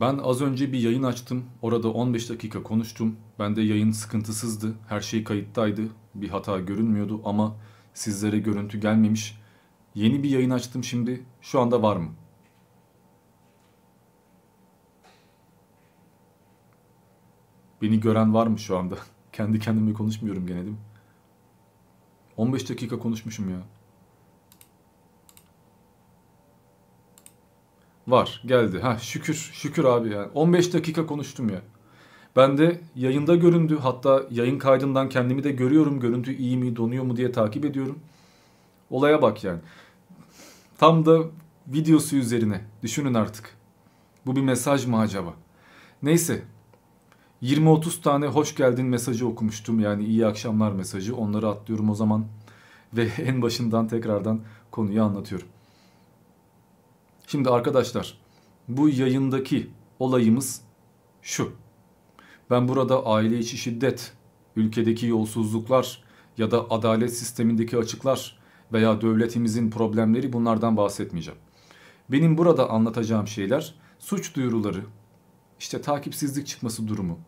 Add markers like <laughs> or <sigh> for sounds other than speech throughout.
Ben az önce bir yayın açtım. Orada 15 dakika konuştum. Bende yayın sıkıntısızdı. Her şey kayıttaydı. Bir hata görünmüyordu ama sizlere görüntü gelmemiş. Yeni bir yayın açtım şimdi. Şu anda var mı? Beni gören var mı şu anda? <laughs> Kendi kendime konuşmuyorum gene değil mi? 15 dakika konuşmuşum ya. Var geldi. Ha şükür şükür abi yani. 15 dakika konuştum ya. Ben de yayında göründü. Hatta yayın kaydından kendimi de görüyorum. Görüntü iyi mi donuyor mu diye takip ediyorum. Olaya bak yani. Tam da videosu üzerine. Düşünün artık. Bu bir mesaj mı acaba? Neyse. 20-30 tane hoş geldin mesajı okumuştum. Yani iyi akşamlar mesajı. Onları atlıyorum o zaman. Ve <laughs> en başından tekrardan konuyu anlatıyorum. Şimdi arkadaşlar bu yayındaki olayımız şu. Ben burada aile içi şiddet, ülkedeki yolsuzluklar ya da adalet sistemindeki açıklar veya devletimizin problemleri bunlardan bahsetmeyeceğim. Benim burada anlatacağım şeyler suç duyuruları, işte takipsizlik çıkması durumu,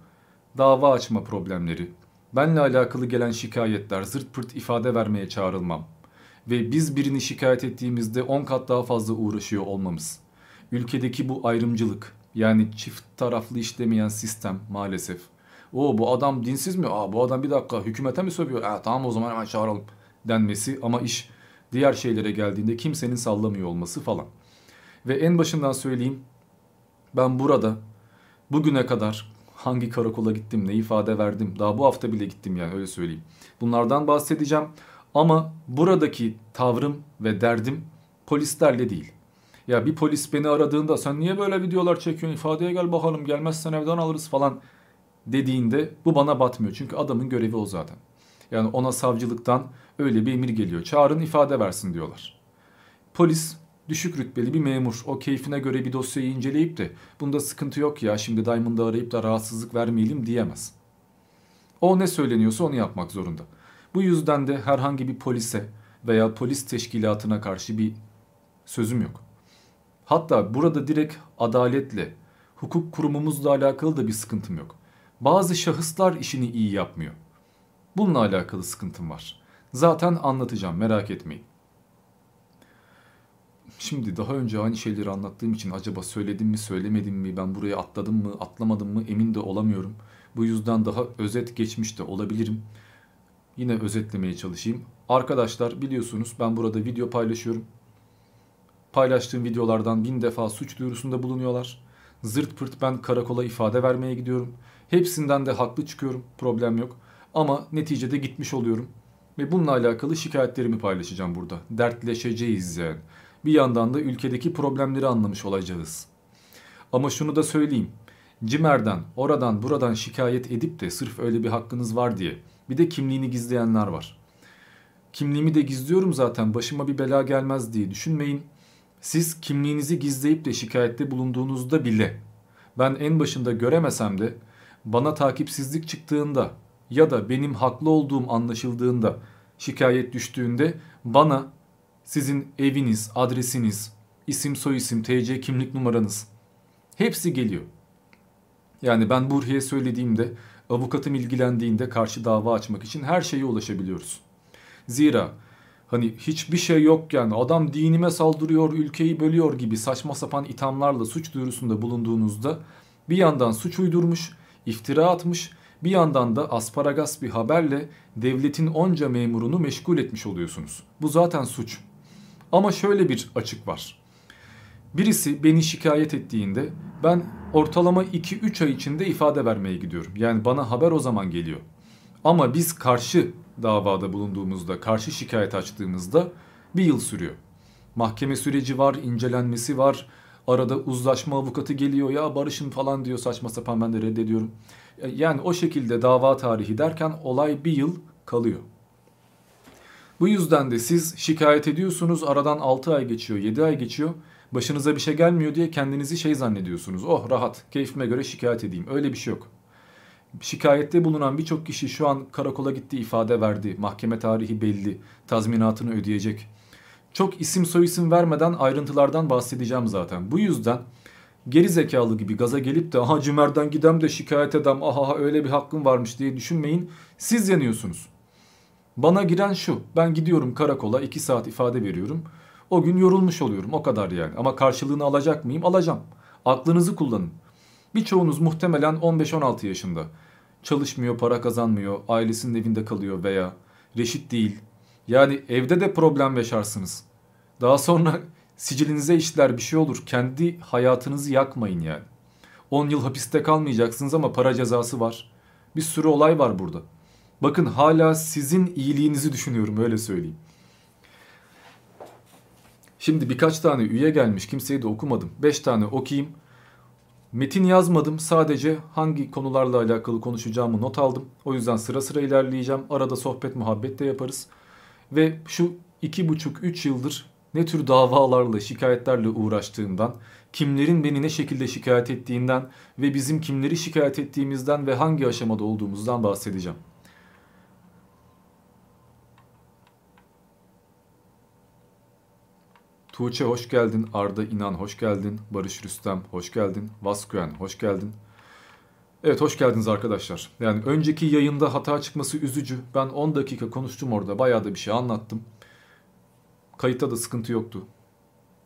dava açma problemleri, benle alakalı gelen şikayetler, zırt pırt ifade vermeye çağrılmam, ve biz birini şikayet ettiğimizde 10 kat daha fazla uğraşıyor olmamız. Ülkedeki bu ayrımcılık yani çift taraflı işlemeyen sistem maalesef. O bu adam dinsiz mi? Aa bu adam bir dakika hükümete mi sövüyor? Aa, tamam o zaman hemen çağıralım denmesi ama iş diğer şeylere geldiğinde kimsenin sallamıyor olması falan. Ve en başından söyleyeyim ben burada bugüne kadar hangi karakola gittim, ne ifade verdim, daha bu hafta bile gittim yani öyle söyleyeyim. Bunlardan bahsedeceğim. Ama buradaki tavrım ve derdim polislerle değil. Ya bir polis beni aradığında sen niye böyle videolar çekiyorsun ifadeye gel bakalım gelmezsen evden alırız falan dediğinde bu bana batmıyor. Çünkü adamın görevi o zaten. Yani ona savcılıktan öyle bir emir geliyor. Çağırın ifade versin diyorlar. Polis düşük rütbeli bir memur. O keyfine göre bir dosyayı inceleyip de bunda sıkıntı yok ya şimdi Diamond'ı arayıp da rahatsızlık vermeyelim diyemez. O ne söyleniyorsa onu yapmak zorunda. Bu yüzden de herhangi bir polise veya polis teşkilatına karşı bir sözüm yok. Hatta burada direkt adaletle, hukuk kurumumuzla alakalı da bir sıkıntım yok. Bazı şahıslar işini iyi yapmıyor. Bununla alakalı sıkıntım var. Zaten anlatacağım merak etmeyin. Şimdi daha önce aynı şeyleri anlattığım için acaba söyledim mi söylemedim mi ben buraya atladım mı atlamadım mı emin de olamıyorum. Bu yüzden daha özet geçmiş de olabilirim. Yine özetlemeye çalışayım. Arkadaşlar biliyorsunuz ben burada video paylaşıyorum. Paylaştığım videolardan bin defa suç duyurusunda bulunuyorlar. Zırt pırt ben karakola ifade vermeye gidiyorum. Hepsinden de haklı çıkıyorum. Problem yok. Ama neticede gitmiş oluyorum. Ve bununla alakalı şikayetlerimi paylaşacağım burada. Dertleşeceğiz yani. Bir yandan da ülkedeki problemleri anlamış olacağız. Ama şunu da söyleyeyim. Cimer'den, oradan, buradan şikayet edip de sırf öyle bir hakkınız var diye bir de kimliğini gizleyenler var. Kimliğimi de gizliyorum zaten başıma bir bela gelmez diye düşünmeyin. Siz kimliğinizi gizleyip de şikayette bulunduğunuzda bile ben en başında göremesem de bana takipsizlik çıktığında ya da benim haklı olduğum anlaşıldığında şikayet düştüğünde bana sizin eviniz, adresiniz, isim soyisim, TC kimlik numaranız hepsi geliyor. Yani ben Burhi'ye söylediğimde avukatım ilgilendiğinde karşı dava açmak için her şeye ulaşabiliyoruz. Zira hani hiçbir şey yokken adam dinime saldırıyor, ülkeyi bölüyor gibi saçma sapan ithamlarla suç duyurusunda bulunduğunuzda bir yandan suç uydurmuş, iftira atmış, bir yandan da asparagas bir haberle devletin onca memurunu meşgul etmiş oluyorsunuz. Bu zaten suç. Ama şöyle bir açık var. Birisi beni şikayet ettiğinde ben ortalama 2-3 ay içinde ifade vermeye gidiyorum. Yani bana haber o zaman geliyor. Ama biz karşı davada bulunduğumuzda, karşı şikayet açtığımızda bir yıl sürüyor. Mahkeme süreci var, incelenmesi var. Arada uzlaşma avukatı geliyor ya barışın falan diyor saçma sapan ben de reddediyorum. Yani o şekilde dava tarihi derken olay bir yıl kalıyor. Bu yüzden de siz şikayet ediyorsunuz aradan 6 ay geçiyor 7 ay geçiyor başınıza bir şey gelmiyor diye kendinizi şey zannediyorsunuz. Oh rahat keyfime göre şikayet edeyim. Öyle bir şey yok. Şikayette bulunan birçok kişi şu an karakola gitti ifade verdi. Mahkeme tarihi belli. Tazminatını ödeyecek. Çok isim soyisim vermeden ayrıntılardan bahsedeceğim zaten. Bu yüzden geri zekalı gibi gaza gelip de aha Cümer'den gidem de şikayet edem aha öyle bir hakkım varmış diye düşünmeyin. Siz yanıyorsunuz. Bana giren şu ben gidiyorum karakola 2 saat ifade veriyorum. O gün yorulmuş oluyorum o kadar yani. Ama karşılığını alacak mıyım? Alacağım. Aklınızı kullanın. Birçoğunuz muhtemelen 15-16 yaşında. Çalışmıyor, para kazanmıyor, ailesinin evinde kalıyor veya reşit değil. Yani evde de problem yaşarsınız. Daha sonra <laughs> sicilinize işler bir şey olur. Kendi hayatınızı yakmayın yani. 10 yıl hapiste kalmayacaksınız ama para cezası var. Bir sürü olay var burada. Bakın hala sizin iyiliğinizi düşünüyorum öyle söyleyeyim. Şimdi birkaç tane üye gelmiş kimseyi de okumadım. 5 tane okuyayım. Metin yazmadım sadece hangi konularla alakalı konuşacağımı not aldım. O yüzden sıra sıra ilerleyeceğim. Arada sohbet muhabbet de yaparız. Ve şu 2,5-3 yıldır ne tür davalarla şikayetlerle uğraştığımdan, kimlerin beni ne şekilde şikayet ettiğinden ve bizim kimleri şikayet ettiğimizden ve hangi aşamada olduğumuzdan bahsedeceğim. Tuğçe hoş geldin. Arda İnan hoş geldin. Barış Rüstem hoş geldin. Vaskuen hoş geldin. Evet hoş geldiniz arkadaşlar. Yani önceki yayında hata çıkması üzücü. Ben 10 dakika konuştum orada. Bayağı da bir şey anlattım. Kayıtta da sıkıntı yoktu.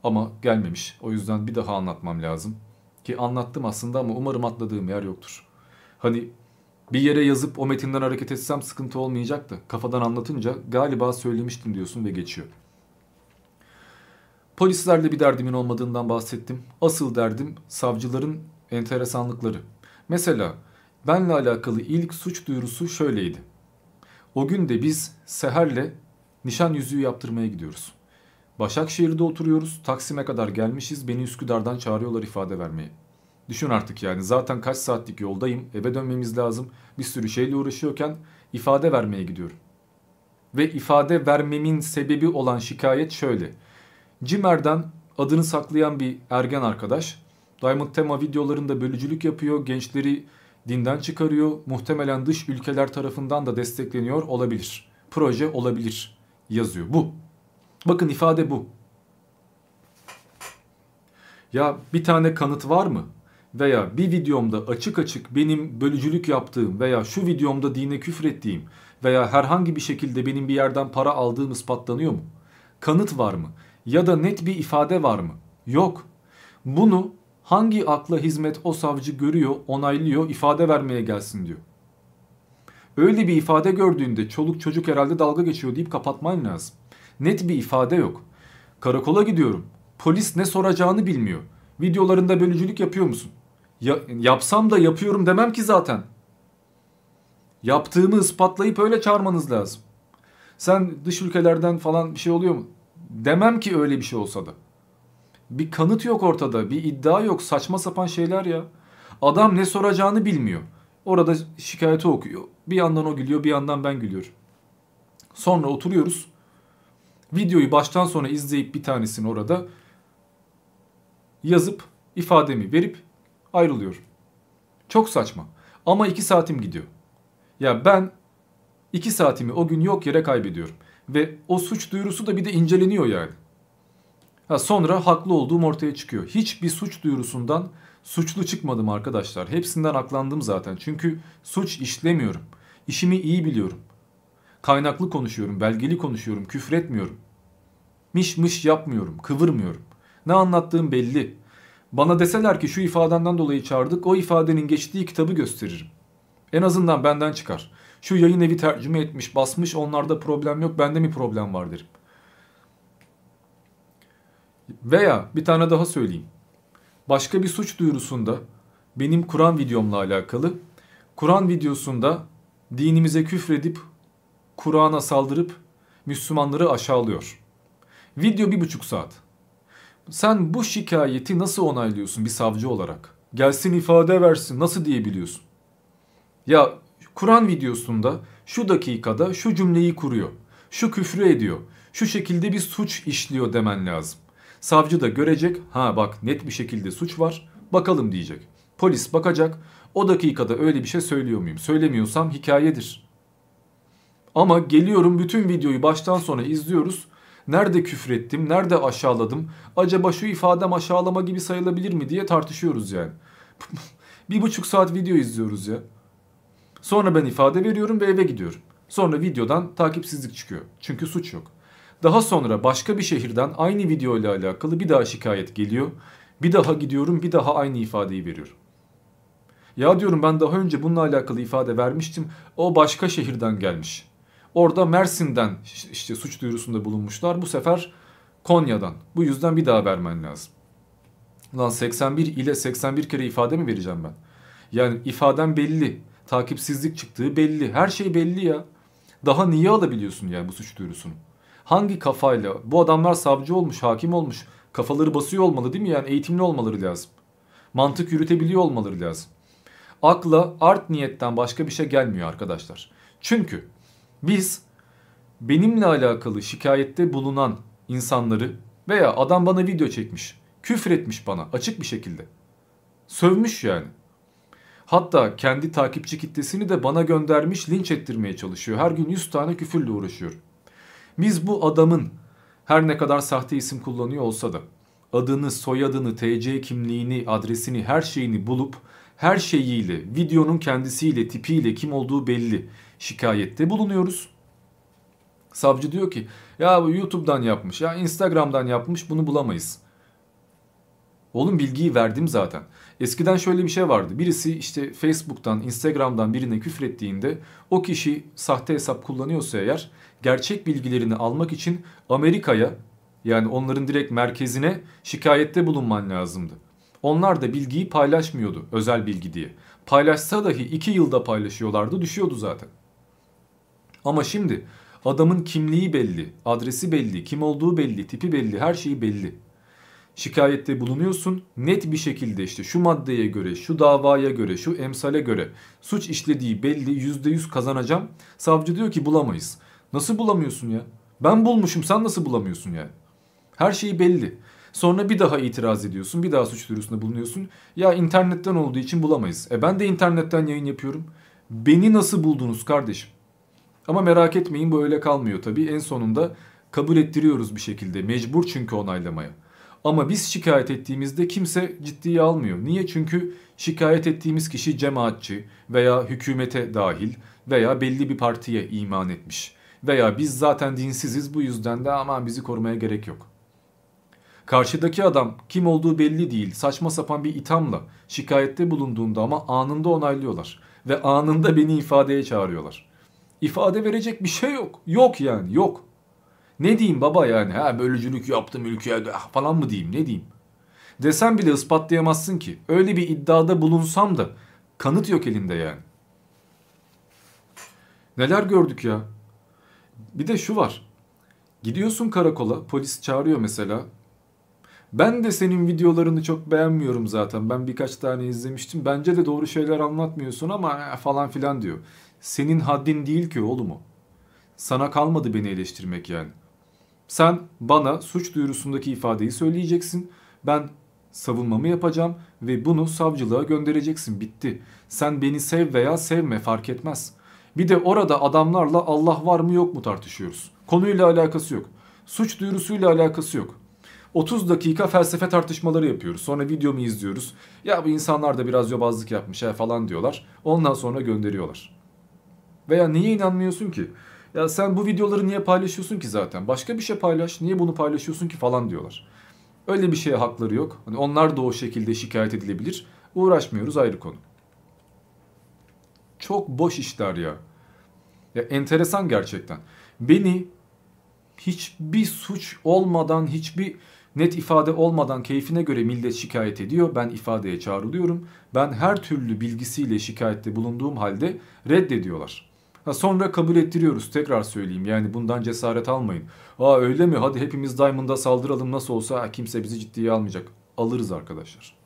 Ama gelmemiş. O yüzden bir daha anlatmam lazım. Ki anlattım aslında ama umarım atladığım yer yoktur. Hani bir yere yazıp o metinden hareket etsem sıkıntı olmayacak da kafadan anlatınca galiba söylemiştim diyorsun ve geçiyor. Polislerle bir derdimin olmadığından bahsettim. Asıl derdim savcıların enteresanlıkları. Mesela benle alakalı ilk suç duyurusu şöyleydi. O gün de biz Seher'le nişan yüzüğü yaptırmaya gidiyoruz. Başakşehir'de oturuyoruz. Taksim'e kadar gelmişiz. Beni Üsküdar'dan çağırıyorlar ifade vermeye. Düşün artık yani zaten kaç saatlik yoldayım. Eve dönmemiz lazım. Bir sürü şeyle uğraşıyorken ifade vermeye gidiyorum. Ve ifade vermemin sebebi olan şikayet şöyle. Cimer'den adını saklayan bir ergen arkadaş Diamond Tema videolarında bölücülük yapıyor, gençleri dinden çıkarıyor, muhtemelen dış ülkeler tarafından da destekleniyor olabilir. Proje olabilir yazıyor. Bu. Bakın ifade bu. Ya bir tane kanıt var mı? Veya bir videomda açık açık benim bölücülük yaptığım veya şu videomda dine küfrettiğim veya herhangi bir şekilde benim bir yerden para aldığım ispatlanıyor mu? Kanıt var mı? Ya da net bir ifade var mı? Yok. Bunu hangi akla hizmet o savcı görüyor, onaylıyor, ifade vermeye gelsin diyor. Öyle bir ifade gördüğünde çoluk çocuk herhalde dalga geçiyor deyip kapatman lazım. Net bir ifade yok. Karakola gidiyorum. Polis ne soracağını bilmiyor. Videolarında bölücülük yapıyor musun? Ya, yapsam da yapıyorum demem ki zaten. Yaptığımı ispatlayıp öyle çağırmanız lazım. Sen dış ülkelerden falan bir şey oluyor mu? Demem ki öyle bir şey olsa da. Bir kanıt yok ortada. Bir iddia yok. Saçma sapan şeyler ya. Adam ne soracağını bilmiyor. Orada şikayeti okuyor. Bir yandan o gülüyor bir yandan ben gülüyorum. Sonra oturuyoruz. Videoyu baştan sona izleyip bir tanesini orada yazıp ifademi verip ayrılıyorum. Çok saçma. Ama iki saatim gidiyor. Ya ben iki saatimi o gün yok yere kaybediyorum. Ve o suç duyurusu da bir de inceleniyor yani. Ha, sonra haklı olduğum ortaya çıkıyor. Hiçbir suç duyurusundan suçlu çıkmadım arkadaşlar. Hepsinden aklandım zaten. Çünkü suç işlemiyorum. İşimi iyi biliyorum. Kaynaklı konuşuyorum, belgeli konuşuyorum, küfretmiyorum. Miş mış yapmıyorum, kıvırmıyorum. Ne anlattığım belli. Bana deseler ki şu ifadenden dolayı çağırdık, o ifadenin geçtiği kitabı gösteririm. En azından benden çıkar. Şu yayın evi tercüme etmiş, basmış onlarda problem yok bende mi problem var derim. Veya bir tane daha söyleyeyim. Başka bir suç duyurusunda benim Kur'an videomla alakalı Kur'an videosunda dinimize küfredip Kur'an'a saldırıp Müslümanları aşağılıyor. Video bir buçuk saat. Sen bu şikayeti nasıl onaylıyorsun bir savcı olarak? Gelsin ifade versin nasıl diyebiliyorsun? Ya Kur'an videosunda şu dakikada şu cümleyi kuruyor. Şu küfrü ediyor. Şu şekilde bir suç işliyor demen lazım. Savcı da görecek. Ha bak net bir şekilde suç var. Bakalım diyecek. Polis bakacak. O dakikada öyle bir şey söylüyor muyum? Söylemiyorsam hikayedir. Ama geliyorum bütün videoyu baştan sona izliyoruz. Nerede küfrettim, nerede aşağıladım, acaba şu ifadem aşağılama gibi sayılabilir mi diye tartışıyoruz yani. <laughs> bir buçuk saat video izliyoruz ya. Sonra ben ifade veriyorum ve eve gidiyorum. Sonra videodan takipsizlik çıkıyor. Çünkü suç yok. Daha sonra başka bir şehirden aynı video ile alakalı bir daha şikayet geliyor. Bir daha gidiyorum bir daha aynı ifadeyi veriyorum. Ya diyorum ben daha önce bununla alakalı ifade vermiştim. O başka şehirden gelmiş. Orada Mersin'den işte suç duyurusunda bulunmuşlar. Bu sefer Konya'dan. Bu yüzden bir daha vermen lazım. Lan 81 ile 81 kere ifade mi vereceğim ben? Yani ifadem belli. Takipsizlik çıktığı belli. Her şey belli ya. Daha niye alabiliyorsun yani bu suç duyurusunu? Hangi kafayla? Bu adamlar savcı olmuş, hakim olmuş. Kafaları basıyor olmalı değil mi? Yani eğitimli olmaları lazım. Mantık yürütebiliyor olmaları lazım. Akla art niyetten başka bir şey gelmiyor arkadaşlar. Çünkü biz benimle alakalı şikayette bulunan insanları veya adam bana video çekmiş, küfür etmiş bana açık bir şekilde. Sövmüş yani. Hatta kendi takipçi kitlesini de bana göndermiş linç ettirmeye çalışıyor. Her gün 100 tane küfürle uğraşıyor. Biz bu adamın her ne kadar sahte isim kullanıyor olsa da adını, soyadını, TC kimliğini, adresini, her şeyini bulup her şeyiyle, videonun kendisiyle, tipiyle kim olduğu belli şikayette bulunuyoruz. Savcı diyor ki ya bu YouTube'dan yapmış ya Instagram'dan yapmış bunu bulamayız. Oğlum bilgiyi verdim zaten. Eskiden şöyle bir şey vardı. Birisi işte Facebook'tan, Instagram'dan birine küfrettiğinde o kişi sahte hesap kullanıyorsa eğer gerçek bilgilerini almak için Amerika'ya yani onların direkt merkezine şikayette bulunman lazımdı. Onlar da bilgiyi paylaşmıyordu özel bilgi diye. Paylaşsa dahi 2 yılda paylaşıyorlardı düşüyordu zaten. Ama şimdi adamın kimliği belli, adresi belli, kim olduğu belli, tipi belli, her şeyi belli. Şikayette bulunuyorsun net bir şekilde işte şu maddeye göre, şu davaya göre, şu emsale göre suç işlediği belli %100 kazanacağım. Savcı diyor ki bulamayız. Nasıl bulamıyorsun ya? Ben bulmuşum sen nasıl bulamıyorsun yani? Her şey belli. Sonra bir daha itiraz ediyorsun. Bir daha suç duyurusunda bulunuyorsun. Ya internetten olduğu için bulamayız. E ben de internetten yayın yapıyorum. Beni nasıl buldunuz kardeşim? Ama merak etmeyin bu öyle kalmıyor tabii. En sonunda kabul ettiriyoruz bir şekilde. Mecbur çünkü onaylamaya. Ama biz şikayet ettiğimizde kimse ciddiye almıyor. Niye? Çünkü şikayet ettiğimiz kişi cemaatçi veya hükümete dahil veya belli bir partiye iman etmiş. Veya biz zaten dinsiziz bu yüzden de aman bizi korumaya gerek yok. Karşıdaki adam kim olduğu belli değil saçma sapan bir ithamla şikayette bulunduğunda ama anında onaylıyorlar. Ve anında beni ifadeye çağırıyorlar. İfade verecek bir şey yok. Yok yani yok. Ne diyeyim baba yani ha bölücülük yaptım ülkeye ah, falan mı diyeyim ne diyeyim. Desem bile ispatlayamazsın ki. Öyle bir iddiada bulunsam da kanıt yok elinde yani. Neler gördük ya. Bir de şu var. Gidiyorsun karakola polis çağırıyor mesela. Ben de senin videolarını çok beğenmiyorum zaten. Ben birkaç tane izlemiştim. Bence de doğru şeyler anlatmıyorsun ama falan filan diyor. Senin haddin değil ki oğlum o. Sana kalmadı beni eleştirmek yani. Sen bana suç duyurusundaki ifadeyi söyleyeceksin. Ben savunmamı yapacağım ve bunu savcılığa göndereceksin. Bitti. Sen beni sev veya sevme fark etmez. Bir de orada adamlarla Allah var mı yok mu tartışıyoruz. Konuyla alakası yok. Suç duyurusuyla alakası yok. 30 dakika felsefe tartışmaları yapıyoruz. Sonra videomu izliyoruz. Ya bu insanlar da biraz yobazlık yapmış ya falan diyorlar. Ondan sonra gönderiyorlar. Veya niye inanmıyorsun ki? Ya sen bu videoları niye paylaşıyorsun ki zaten? Başka bir şey paylaş. Niye bunu paylaşıyorsun ki falan diyorlar. Öyle bir şeye hakları yok. Hani onlar da o şekilde şikayet edilebilir. Uğraşmıyoruz ayrı konu. Çok boş işler ya. Ya enteresan gerçekten. Beni hiçbir suç olmadan, hiçbir net ifade olmadan keyfine göre millet şikayet ediyor. Ben ifadeye çağrılıyorum. Ben her türlü bilgisiyle şikayette bulunduğum halde reddediyorlar. Ha sonra kabul ettiriyoruz tekrar söyleyeyim yani bundan cesaret almayın. Aa öyle mi hadi hepimiz Diamond'a saldıralım nasıl olsa ha, kimse bizi ciddiye almayacak. Alırız arkadaşlar.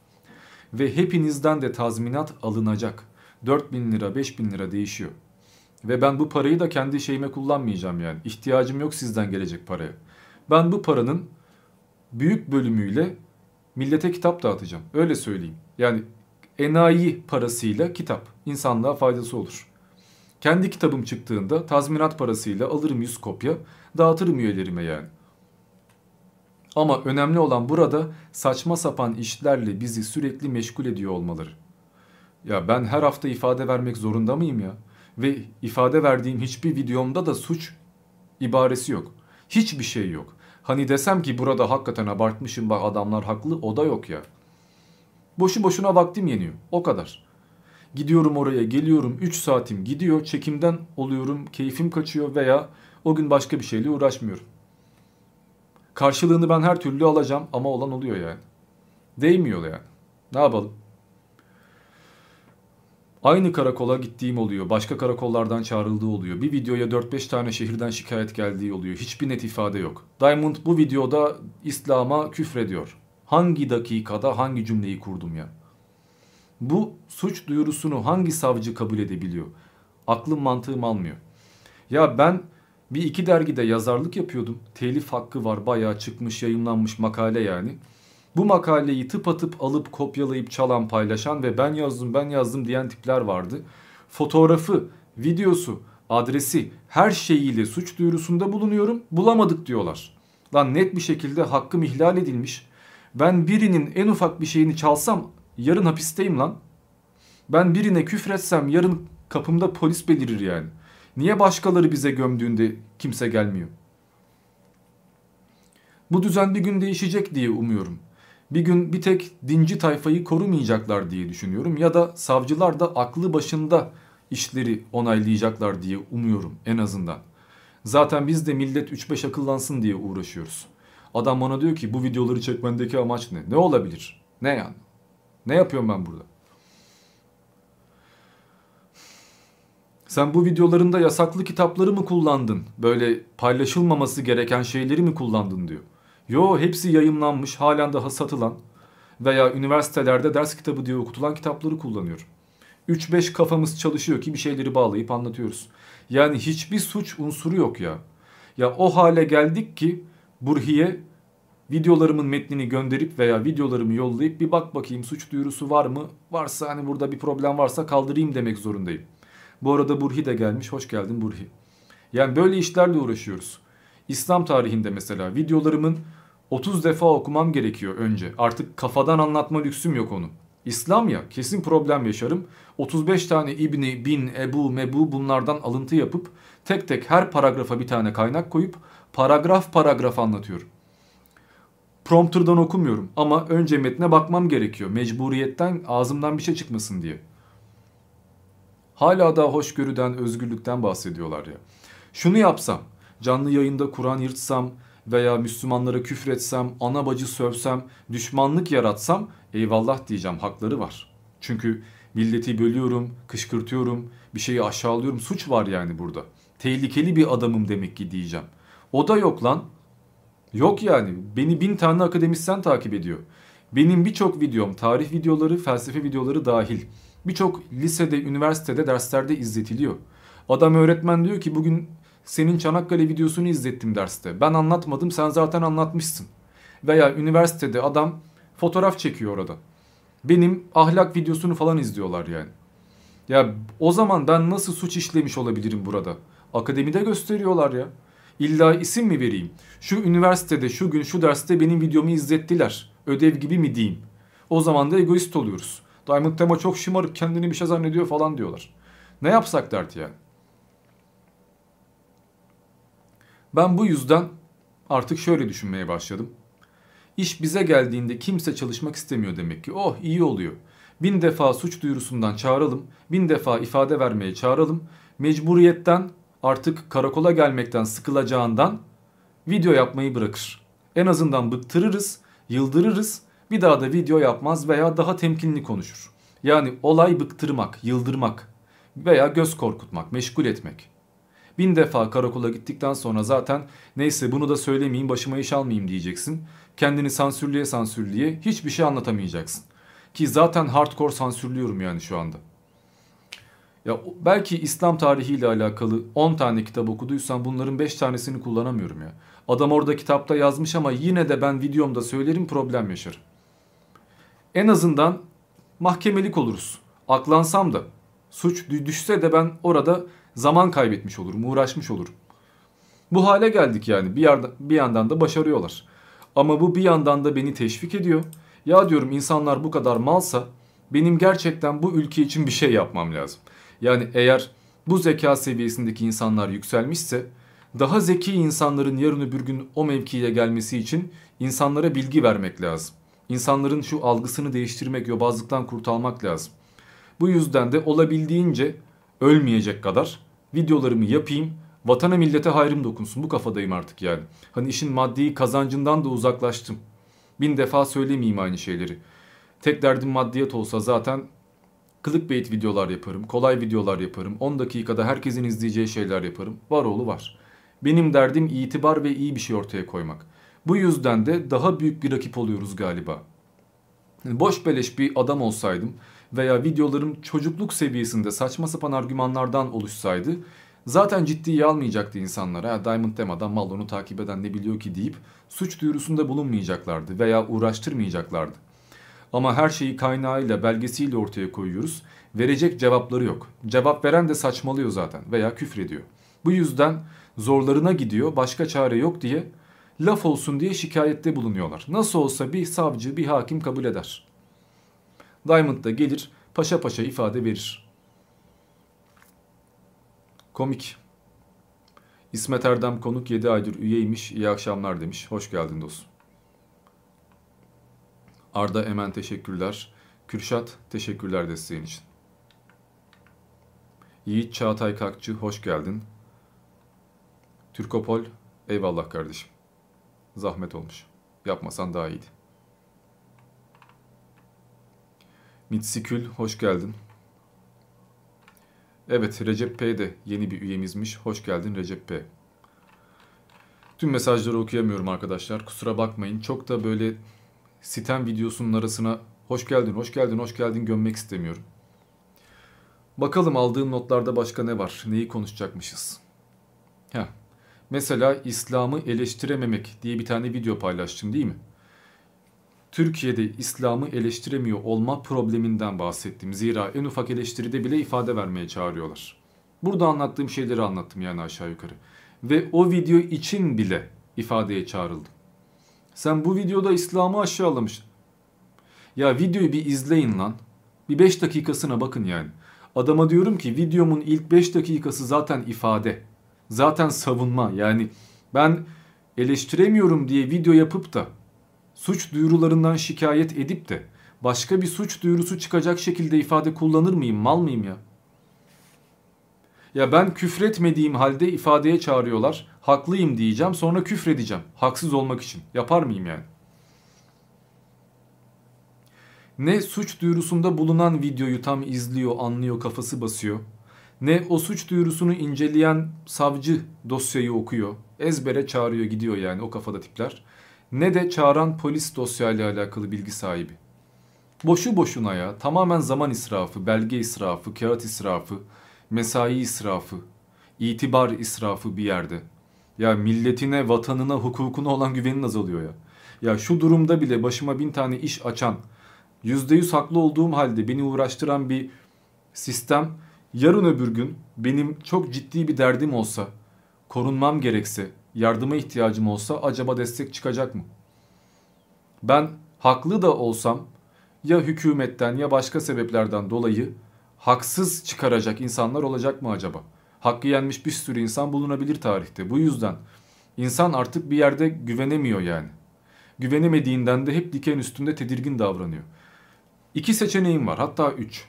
Ve hepinizden de tazminat alınacak. 4000 lira 5000 lira değişiyor. Ve ben bu parayı da kendi şeyime kullanmayacağım yani. İhtiyacım yok sizden gelecek paraya. Ben bu paranın büyük bölümüyle millete kitap dağıtacağım. Öyle söyleyeyim. Yani enayi parasıyla kitap. insanlığa faydası olur. Kendi kitabım çıktığında tazminat parasıyla alırım 100 kopya dağıtırım üyelerime yani. Ama önemli olan burada saçma sapan işlerle bizi sürekli meşgul ediyor olmaları. Ya ben her hafta ifade vermek zorunda mıyım ya? Ve ifade verdiğim hiçbir videomda da suç ibaresi yok. Hiçbir şey yok. Hani desem ki burada hakikaten abartmışım bak adamlar haklı o da yok ya. Boşu boşuna vaktim yeniyor. O kadar. Gidiyorum oraya geliyorum 3 saatim gidiyor çekimden oluyorum keyfim kaçıyor veya o gün başka bir şeyle uğraşmıyorum. Karşılığını ben her türlü alacağım ama olan oluyor yani. Değmiyor yani. Ne yapalım? Aynı karakola gittiğim oluyor. Başka karakollardan çağrıldığı oluyor. Bir videoya 4-5 tane şehirden şikayet geldiği oluyor. Hiçbir net ifade yok. Diamond bu videoda İslam'a küfrediyor. Hangi dakikada hangi cümleyi kurdum ya? Bu suç duyurusunu hangi savcı kabul edebiliyor? Aklım mantığım almıyor. Ya ben bir iki dergide yazarlık yapıyordum. Telif hakkı var bayağı çıkmış yayınlanmış makale yani. Bu makaleyi tıpatıp alıp kopyalayıp çalan paylaşan ve ben yazdım ben yazdım diyen tipler vardı. Fotoğrafı, videosu, adresi her şeyiyle suç duyurusunda bulunuyorum bulamadık diyorlar. Lan net bir şekilde hakkım ihlal edilmiş. Ben birinin en ufak bir şeyini çalsam yarın hapisteyim lan. Ben birine küfretsem yarın kapımda polis belirir yani. Niye başkaları bize gömdüğünde kimse gelmiyor? Bu düzen bir gün değişecek diye umuyorum. Bir gün bir tek dinci tayfayı korumayacaklar diye düşünüyorum ya da savcılar da aklı başında işleri onaylayacaklar diye umuyorum en azından. Zaten biz de millet 3-5 akıllansın diye uğraşıyoruz. Adam bana diyor ki bu videoları çekmendeki amaç ne? Ne olabilir? Ne yani? Ne yapıyorum ben burada? Sen bu videolarında yasaklı kitapları mı kullandın? Böyle paylaşılmaması gereken şeyleri mi kullandın diyor. Yo hepsi yayımlanmış halen daha satılan veya üniversitelerde ders kitabı diye okutulan kitapları kullanıyorum. 3-5 kafamız çalışıyor ki bir şeyleri bağlayıp anlatıyoruz. Yani hiçbir suç unsuru yok ya. Ya o hale geldik ki Burhi'ye videolarımın metnini gönderip veya videolarımı yollayıp bir bak bakayım suç duyurusu var mı? Varsa hani burada bir problem varsa kaldırayım demek zorundayım. Bu arada Burhi de gelmiş. Hoş geldin Burhi. Yani böyle işlerle uğraşıyoruz. İslam tarihinde mesela videolarımın 30 defa okumam gerekiyor önce. Artık kafadan anlatma lüksüm yok onu. İslam ya kesin problem yaşarım. 35 tane İbni, Bin, Ebu, Mebu bunlardan alıntı yapıp tek tek her paragrafa bir tane kaynak koyup paragraf paragraf anlatıyorum. Prompter'dan okumuyorum ama önce metne bakmam gerekiyor. Mecburiyetten ağzımdan bir şey çıkmasın diye. Hala da hoşgörüden, özgürlükten bahsediyorlar ya. Şunu yapsam, canlı yayında Kur'an yırtsam veya Müslümanlara küfretsem, ana bacı sövsem, düşmanlık yaratsam eyvallah diyeceğim hakları var. Çünkü milleti bölüyorum, kışkırtıyorum, bir şeyi aşağılıyorum. Suç var yani burada. Tehlikeli bir adamım demek ki diyeceğim. O da yok lan. Yok yani. Beni bin tane akademisyen takip ediyor. Benim birçok videom, tarih videoları, felsefe videoları dahil. Birçok lisede, üniversitede, derslerde izletiliyor. Adam öğretmen diyor ki bugün senin Çanakkale videosunu izlettim derste. Ben anlatmadım sen zaten anlatmışsın. Veya üniversitede adam fotoğraf çekiyor orada. Benim ahlak videosunu falan izliyorlar yani. Ya o zaman ben nasıl suç işlemiş olabilirim burada? Akademide gösteriyorlar ya. İlla isim mi vereyim? Şu üniversitede şu gün şu derste benim videomu izlettiler. Ödev gibi mi diyeyim? O zaman da egoist oluyoruz. Diamond Tema çok şımarık kendini bir şey zannediyor falan diyorlar. Ne yapsak dert yani. Ben bu yüzden artık şöyle düşünmeye başladım. İş bize geldiğinde kimse çalışmak istemiyor demek ki. Oh iyi oluyor. Bin defa suç duyurusundan çağıralım. Bin defa ifade vermeye çağıralım. Mecburiyetten artık karakola gelmekten sıkılacağından video yapmayı bırakır. En azından bıktırırız, yıldırırız. Bir daha da video yapmaz veya daha temkinli konuşur. Yani olay bıktırmak, yıldırmak veya göz korkutmak, meşgul etmek. Bin defa karakola gittikten sonra zaten neyse bunu da söylemeyeyim başıma iş almayayım diyeceksin. Kendini sansürlüye sansürlüye hiçbir şey anlatamayacaksın. Ki zaten hardcore sansürlüyorum yani şu anda. Ya belki İslam tarihiyle alakalı 10 tane kitap okuduysan bunların 5 tanesini kullanamıyorum ya. Adam orada kitapta yazmış ama yine de ben videomda söylerim problem yaşarım. En azından mahkemelik oluruz. Aklansam da suç düşse de ben orada zaman kaybetmiş olurum, uğraşmış olurum. Bu hale geldik yani bir, yarda, bir yandan da başarıyorlar. Ama bu bir yandan da beni teşvik ediyor. Ya diyorum insanlar bu kadar malsa benim gerçekten bu ülke için bir şey yapmam lazım. Yani eğer bu zeka seviyesindeki insanlar yükselmişse daha zeki insanların yarın öbür gün o mevkiye gelmesi için insanlara bilgi vermek lazım. İnsanların şu algısını değiştirmek, yobazlıktan kurtarmak lazım. Bu yüzden de olabildiğince ölmeyecek kadar videolarımı yapayım. Vatana millete hayrım dokunsun. Bu kafadayım artık yani. Hani işin maddi kazancından da uzaklaştım. Bin defa söylemeyeyim aynı şeyleri. Tek derdim maddiyat olsa zaten clickbait videolar yaparım. Kolay videolar yaparım. 10 dakikada herkesin izleyeceği şeyler yaparım. Var oğlu var. Benim derdim itibar ve iyi bir şey ortaya koymak. Bu yüzden de daha büyük bir rakip oluyoruz galiba. Boş beleş bir adam olsaydım veya videolarım çocukluk seviyesinde saçma sapan argümanlardan oluşsaydı zaten ciddiye almayacaktı insanlar. Ha, Diamond Tema'dan mal onu takip eden ne biliyor ki deyip suç duyurusunda bulunmayacaklardı veya uğraştırmayacaklardı. Ama her şeyi kaynağıyla belgesiyle ortaya koyuyoruz. Verecek cevapları yok. Cevap veren de saçmalıyor zaten veya küfrediyor. Bu yüzden zorlarına gidiyor başka çare yok diye laf olsun diye şikayette bulunuyorlar. Nasıl olsa bir savcı bir hakim kabul eder. Diamond da gelir paşa paşa ifade verir. Komik. İsmet Erdem konuk 7 aydır üyeymiş. İyi akşamlar demiş. Hoş geldin dostum. Arda Emen teşekkürler. Kürşat teşekkürler desteğin için. Yiğit Çağatay Kakçı hoş geldin. Türkopol eyvallah kardeşim. Zahmet olmuş. Yapmasan daha iyiydi. Mitsikül hoş geldin. Evet Recep P de yeni bir üyemizmiş. Hoş geldin Recep P. Tüm mesajları okuyamıyorum arkadaşlar. Kusura bakmayın. Çok da böyle sitem videosunun arasına hoş geldin, hoş geldin, hoş geldin gömmek istemiyorum. Bakalım aldığım notlarda başka ne var? Neyi konuşacakmışız? Heh. Mesela İslam'ı eleştirememek diye bir tane video paylaştım değil mi? Türkiye'de İslam'ı eleştiremiyor olma probleminden bahsettim. Zira en ufak eleştiride bile ifade vermeye çağırıyorlar. Burada anlattığım şeyleri anlattım yani aşağı yukarı. Ve o video için bile ifadeye çağrıldım. Sen bu videoda İslam'ı aşağılamışsın. Ya videoyu bir izleyin lan. Bir 5 dakikasına bakın yani. Adama diyorum ki videomun ilk 5 dakikası zaten ifade. Zaten savunma. Yani ben eleştiremiyorum diye video yapıp da suç duyurularından şikayet edip de başka bir suç duyurusu çıkacak şekilde ifade kullanır mıyım? Mal mıyım ya? Ya ben küfretmediğim halde ifadeye çağırıyorlar. Haklıyım diyeceğim sonra küfredeceğim. Haksız olmak için. Yapar mıyım yani? Ne suç duyurusunda bulunan videoyu tam izliyor, anlıyor, kafası basıyor. Ne o suç duyurusunu inceleyen savcı dosyayı okuyor. Ezbere çağırıyor gidiyor yani o kafada tipler. Ne de çağıran polis dosyayla alakalı bilgi sahibi. Boşu boşuna ya tamamen zaman israfı, belge israfı, kağıt israfı, mesai israfı, itibar israfı bir yerde. Ya milletine, vatanına, hukukuna olan güvenin azalıyor ya. Ya şu durumda bile başıma bin tane iş açan, yüzde yüz haklı olduğum halde beni uğraştıran bir sistem yarın öbür gün benim çok ciddi bir derdim olsa, korunmam gerekse, yardıma ihtiyacım olsa acaba destek çıkacak mı? Ben haklı da olsam ya hükümetten ya başka sebeplerden dolayı haksız çıkaracak insanlar olacak mı acaba? Hakkı yenmiş bir sürü insan bulunabilir tarihte. Bu yüzden insan artık bir yerde güvenemiyor yani. Güvenemediğinden de hep diken üstünde tedirgin davranıyor. İki seçeneğim var hatta üç.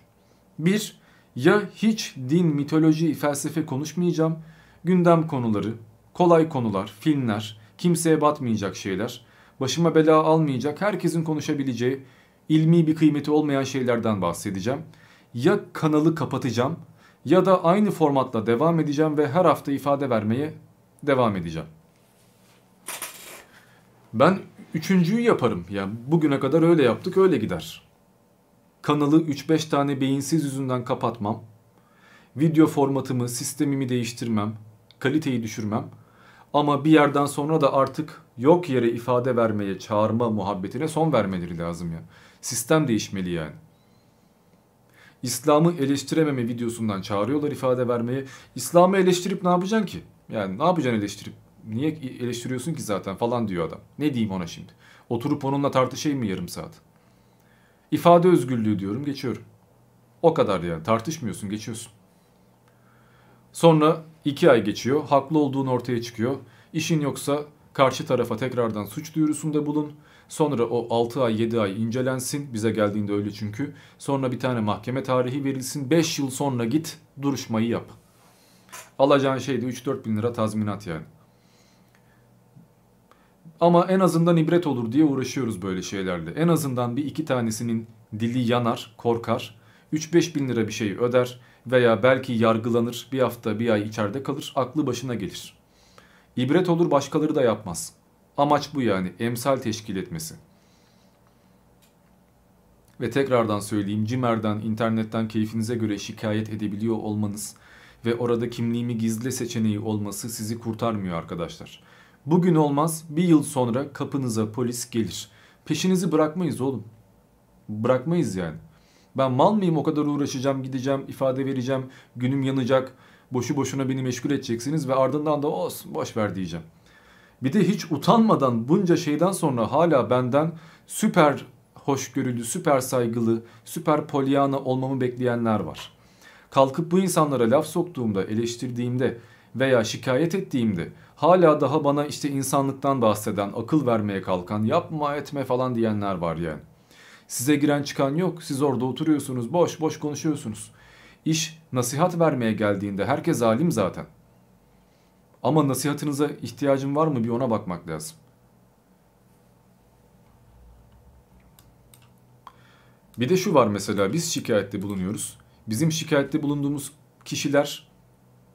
Bir, ya hiç din, mitoloji, felsefe konuşmayacağım. Gündem konuları, kolay konular, filmler, kimseye batmayacak şeyler, başıma bela almayacak, herkesin konuşabileceği, ilmi bir kıymeti olmayan şeylerden bahsedeceğim. Ya kanalı kapatacağım ya da aynı formatla devam edeceğim ve her hafta ifade vermeye devam edeceğim. Ben üçüncüyü yaparım. Yani bugüne kadar öyle yaptık öyle gider. Kanalı 3-5 tane beyinsiz yüzünden kapatmam. Video formatımı, sistemimi değiştirmem. Kaliteyi düşürmem. Ama bir yerden sonra da artık yok yere ifade vermeye, çağırma muhabbetine son vermeleri lazım ya. Sistem değişmeli yani. İslam'ı eleştirememe videosundan çağırıyorlar ifade vermeye. İslam'ı eleştirip ne yapacaksın ki? Yani ne yapacaksın eleştirip? Niye eleştiriyorsun ki zaten falan diyor adam. Ne diyeyim ona şimdi? Oturup onunla tartışayım mı yarım saat? İfade özgürlüğü diyorum geçiyorum. O kadar yani tartışmıyorsun geçiyorsun. Sonra iki ay geçiyor. Haklı olduğun ortaya çıkıyor. İşin yoksa karşı tarafa tekrardan suç duyurusunda bulun. Sonra o 6 ay 7 ay incelensin. Bize geldiğinde öyle çünkü. Sonra bir tane mahkeme tarihi verilsin. 5 yıl sonra git duruşmayı yap. Alacağın şey de 3-4 bin lira tazminat yani. Ama en azından ibret olur diye uğraşıyoruz böyle şeylerle. En azından bir iki tanesinin dili yanar, korkar. 3-5 bin lira bir şey öder veya belki yargılanır bir hafta bir ay içeride kalır aklı başına gelir. İbret olur başkaları da yapmaz. Amaç bu yani emsal teşkil etmesi. Ve tekrardan söyleyeyim Cimer'den internetten keyfinize göre şikayet edebiliyor olmanız ve orada kimliğimi gizle seçeneği olması sizi kurtarmıyor arkadaşlar. Bugün olmaz bir yıl sonra kapınıza polis gelir. Peşinizi bırakmayız oğlum. Bırakmayız yani. Ben mal mıyım o kadar uğraşacağım gideceğim ifade vereceğim günüm yanacak boşu boşuna beni meşgul edeceksiniz ve ardından da olsun boş ver diyeceğim. Bir de hiç utanmadan bunca şeyden sonra hala benden süper hoşgörülü, süper saygılı, süper polyana olmamı bekleyenler var. Kalkıp bu insanlara laf soktuğumda, eleştirdiğimde veya şikayet ettiğimde hala daha bana işte insanlıktan bahseden, akıl vermeye kalkan, yapma etme falan diyenler var yani. Size giren çıkan yok. Siz orada oturuyorsunuz, boş boş konuşuyorsunuz. İş nasihat vermeye geldiğinde herkes alim zaten. Ama nasihatınıza ihtiyacım var mı bir ona bakmak lazım. Bir de şu var mesela biz şikayette bulunuyoruz. Bizim şikayette bulunduğumuz kişiler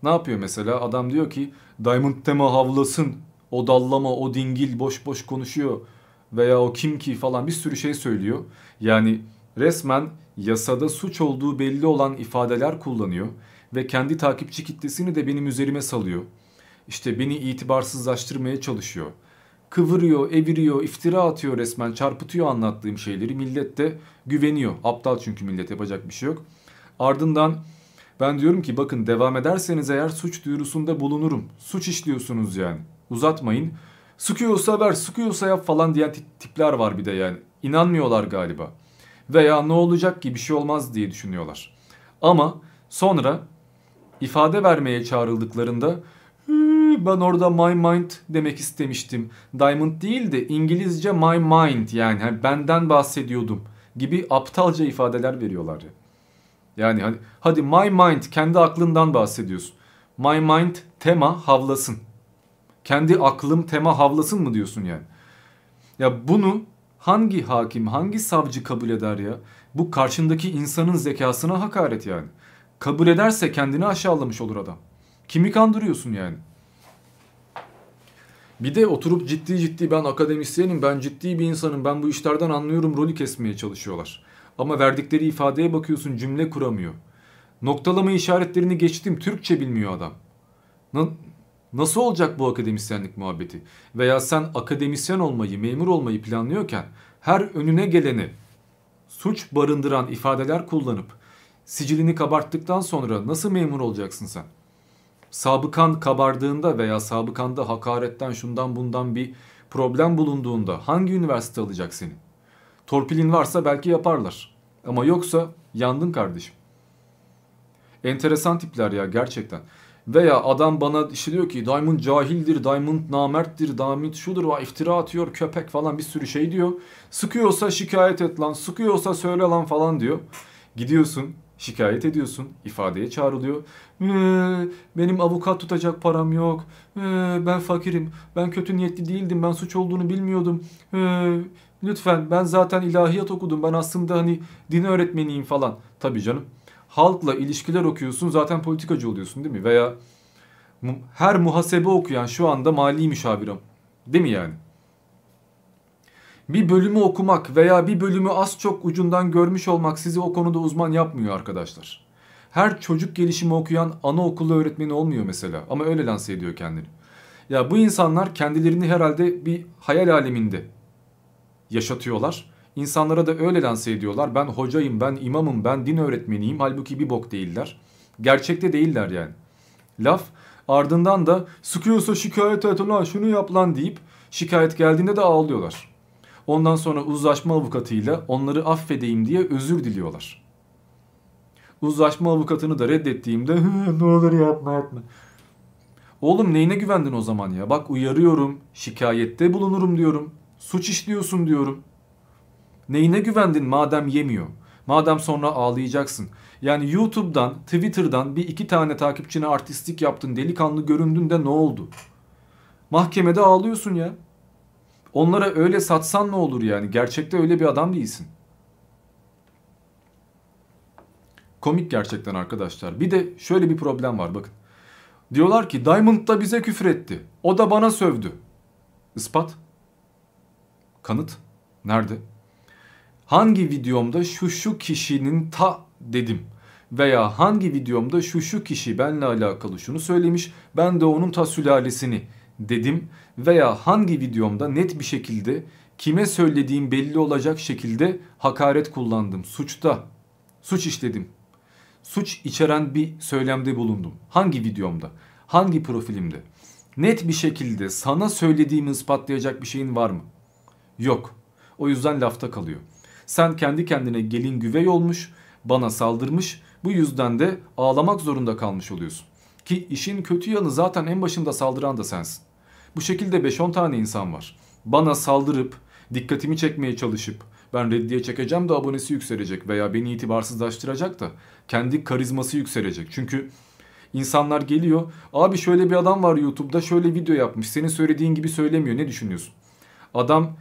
ne yapıyor mesela? Adam diyor ki Diamond Tema havlasın. O dallama, o dingil boş boş konuşuyor. Veya o kim ki falan bir sürü şey söylüyor. Yani resmen yasada suç olduğu belli olan ifadeler kullanıyor. Ve kendi takipçi kitlesini de benim üzerime salıyor. İşte beni itibarsızlaştırmaya çalışıyor. Kıvırıyor, eviriyor, iftira atıyor resmen, çarpıtıyor anlattığım şeyleri. Millet de güveniyor. Aptal çünkü millet yapacak bir şey yok. Ardından ben diyorum ki bakın devam ederseniz eğer suç duyurusunda bulunurum. Suç işliyorsunuz yani. Uzatmayın. Sıkıyorsa ver, sıkıyorsa yap falan diyen tipler var bir de yani. İnanmıyorlar galiba. Veya ne olacak ki bir şey olmaz diye düşünüyorlar. Ama sonra ifade vermeye çağrıldıklarında ben orada my mind demek istemiştim. Diamond değil de İngilizce my mind yani, yani benden bahsediyordum gibi aptalca ifadeler veriyorlar ya. Yani hani hadi my mind kendi aklından bahsediyorsun. My mind tema havlasın. Kendi aklım tema havlasın mı diyorsun yani? Ya bunu hangi hakim, hangi savcı kabul eder ya? Bu karşındaki insanın zekasına hakaret yani. Kabul ederse kendini aşağılamış olur adam. Kimi kandırıyorsun yani? Bir de oturup ciddi ciddi ben akademisyenim, ben ciddi bir insanım, ben bu işlerden anlıyorum rolü kesmeye çalışıyorlar. Ama verdikleri ifadeye bakıyorsun cümle kuramıyor. Noktalama işaretlerini geçtim Türkçe bilmiyor adam. Na nasıl olacak bu akademisyenlik muhabbeti? Veya sen akademisyen olmayı, memur olmayı planlıyorken her önüne geleni suç barındıran ifadeler kullanıp sicilini kabarttıktan sonra nasıl memur olacaksın sen? Sabıkan kabardığında veya sabıkanda hakaretten şundan bundan bir problem bulunduğunda hangi üniversite alacak seni? Torpilin varsa belki yaparlar. Ama yoksa yandın kardeşim. Enteresan tipler ya gerçekten. Veya adam bana işte diyor ki Diamond cahildir, Diamond namerttir, Diamond şudur, iftira atıyor, köpek falan bir sürü şey diyor. Sıkıyorsa şikayet et lan, sıkıyorsa söyle lan falan diyor. Gidiyorsun, şikayet ediyorsun, ifadeye çağrılıyor. Ee, benim avukat tutacak param yok, ee, ben fakirim, ben kötü niyetli değildim, ben suç olduğunu bilmiyordum. Ee, lütfen ben zaten ilahiyat okudum, ben aslında hani din öğretmeniyim falan. Tabii canım halkla ilişkiler okuyorsun zaten politikacı oluyorsun değil mi? Veya her muhasebe okuyan şu anda mali müşavirim. Değil mi yani? Bir bölümü okumak veya bir bölümü az çok ucundan görmüş olmak sizi o konuda uzman yapmıyor arkadaşlar. Her çocuk gelişimi okuyan anaokulu öğretmeni olmuyor mesela ama öyle lanse ediyor kendini. Ya bu insanlar kendilerini herhalde bir hayal aleminde yaşatıyorlar İnsanlara da öyle lanse ediyorlar. Ben hocayım, ben imamım, ben din öğretmeniyim. Halbuki bir bok değiller. Gerçekte değiller yani. Laf Ardından da sıkıyorsa şikayet et lan şunu yap lan deyip şikayet geldiğinde de ağlıyorlar. Ondan sonra uzlaşma avukatıyla onları affedeyim diye özür diliyorlar. Uzlaşma avukatını da reddettiğimde ne olur yapma yapma. Oğlum neyine güvendin o zaman ya? Bak uyarıyorum, şikayette bulunurum diyorum. Suç işliyorsun diyorum. Neyine güvendin madem yemiyor? Madem sonra ağlayacaksın. Yani YouTube'dan, Twitter'dan bir iki tane takipçine artistlik yaptın, delikanlı göründün de ne oldu? Mahkemede ağlıyorsun ya. Onlara öyle satsan ne olur yani? Gerçekte öyle bir adam değilsin. Komik gerçekten arkadaşlar. Bir de şöyle bir problem var bakın. Diyorlar ki Diamond da bize küfür etti. O da bana sövdü. Ispat. Kanıt. Nerede? Hangi videomda şu şu kişinin ta dedim. Veya hangi videomda şu şu kişi benle alakalı şunu söylemiş. Ben de onun ta sülalesini dedim. Veya hangi videomda net bir şekilde kime söylediğim belli olacak şekilde hakaret kullandım. Suçta. Suç işledim suç içeren bir söylemde bulundum. Hangi videomda? Hangi profilimde? Net bir şekilde sana söylediğimi ispatlayacak bir şeyin var mı? Yok. O yüzden lafta kalıyor. Sen kendi kendine gelin güvey olmuş, bana saldırmış, bu yüzden de ağlamak zorunda kalmış oluyorsun. Ki işin kötü yanı zaten en başında saldıran da sensin. Bu şekilde 5-10 tane insan var. Bana saldırıp, dikkatimi çekmeye çalışıp, ben reddiye çekeceğim de abonesi yükselecek veya beni itibarsızlaştıracak da kendi karizması yükselecek. Çünkü insanlar geliyor abi şöyle bir adam var YouTube'da şöyle video yapmış senin söylediğin gibi söylemiyor ne düşünüyorsun? Adam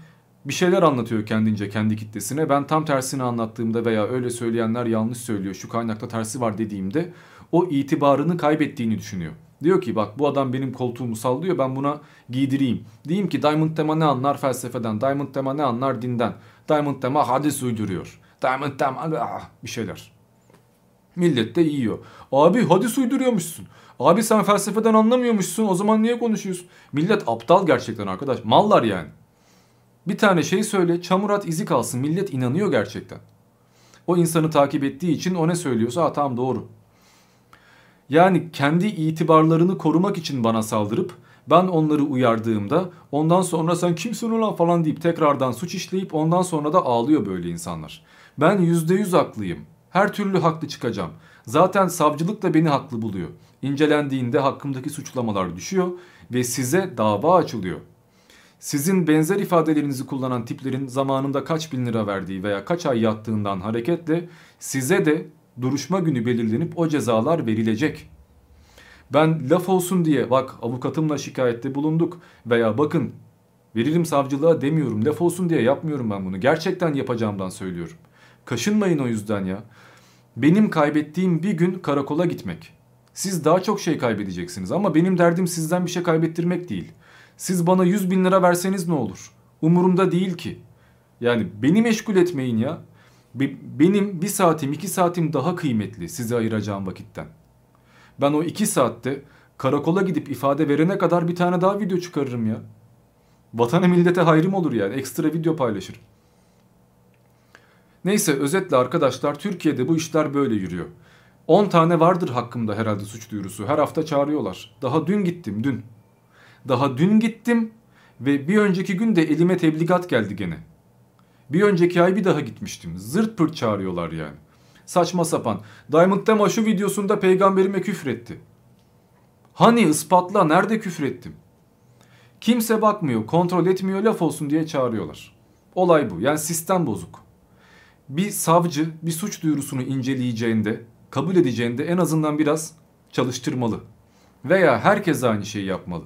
bir şeyler anlatıyor kendince kendi kitlesine ben tam tersini anlattığımda veya öyle söyleyenler yanlış söylüyor şu kaynakta tersi var dediğimde o itibarını kaybettiğini düşünüyor. Diyor ki bak bu adam benim koltuğumu sallıyor ben buna giydireyim. Diyeyim ki Diamond Tema ne anlar felsefeden, Diamond Tema ne anlar dinden. Diamond Tema hadis uyduruyor. Diamond Tema ah, bir şeyler. Millet de yiyor. Abi hadis uyduruyormuşsun. Abi sen felsefeden anlamıyormuşsun o zaman niye konuşuyorsun? Millet aptal gerçekten arkadaş. Mallar yani. Bir tane şey söyle çamur at izi kalsın millet inanıyor gerçekten. O insanı takip ettiği için o ne söylüyorsa ha tamam doğru. Yani kendi itibarlarını korumak için bana saldırıp ben onları uyardığımda ondan sonra sen kimsin ulan falan deyip tekrardan suç işleyip ondan sonra da ağlıyor böyle insanlar. Ben %100 haklıyım. Her türlü haklı çıkacağım. Zaten savcılık da beni haklı buluyor. İncelendiğinde hakkımdaki suçlamalar düşüyor ve size dava açılıyor. Sizin benzer ifadelerinizi kullanan tiplerin zamanında kaç bin lira verdiği veya kaç ay yattığından hareketle size de duruşma günü belirlenip o cezalar verilecek. Ben laf olsun diye bak avukatımla şikayette bulunduk veya bakın veririm savcılığa demiyorum laf olsun diye yapmıyorum ben bunu. Gerçekten yapacağımdan söylüyorum. Kaşınmayın o yüzden ya. Benim kaybettiğim bir gün karakola gitmek. Siz daha çok şey kaybedeceksiniz ama benim derdim sizden bir şey kaybettirmek değil. Siz bana 100 bin lira verseniz ne olur? Umurumda değil ki. Yani beni meşgul etmeyin ya. Benim bir saatim iki saatim daha kıymetli size ayıracağım vakitten. Ben o iki saatte karakola gidip ifade verene kadar bir tane daha video çıkarırım ya. Vatana millete hayrım olur yani ekstra video paylaşırım. Neyse özetle arkadaşlar Türkiye'de bu işler böyle yürüyor. 10 tane vardır hakkımda herhalde suç duyurusu. Her hafta çağırıyorlar. Daha dün gittim dün. Daha dün gittim ve bir önceki gün de elime tebligat geldi gene. Bir önceki ay bir daha gitmiştim. Zırt pırt çağırıyorlar yani. Saçma sapan. Diamond Dema şu videosunda peygamberime küfretti. Hani ispatla nerede küfrettim? Kimse bakmıyor, kontrol etmiyor, laf olsun diye çağırıyorlar. Olay bu. Yani sistem bozuk. Bir savcı bir suç duyurusunu inceleyeceğinde, kabul edeceğinde en azından biraz çalıştırmalı. Veya herkes aynı şeyi yapmalı.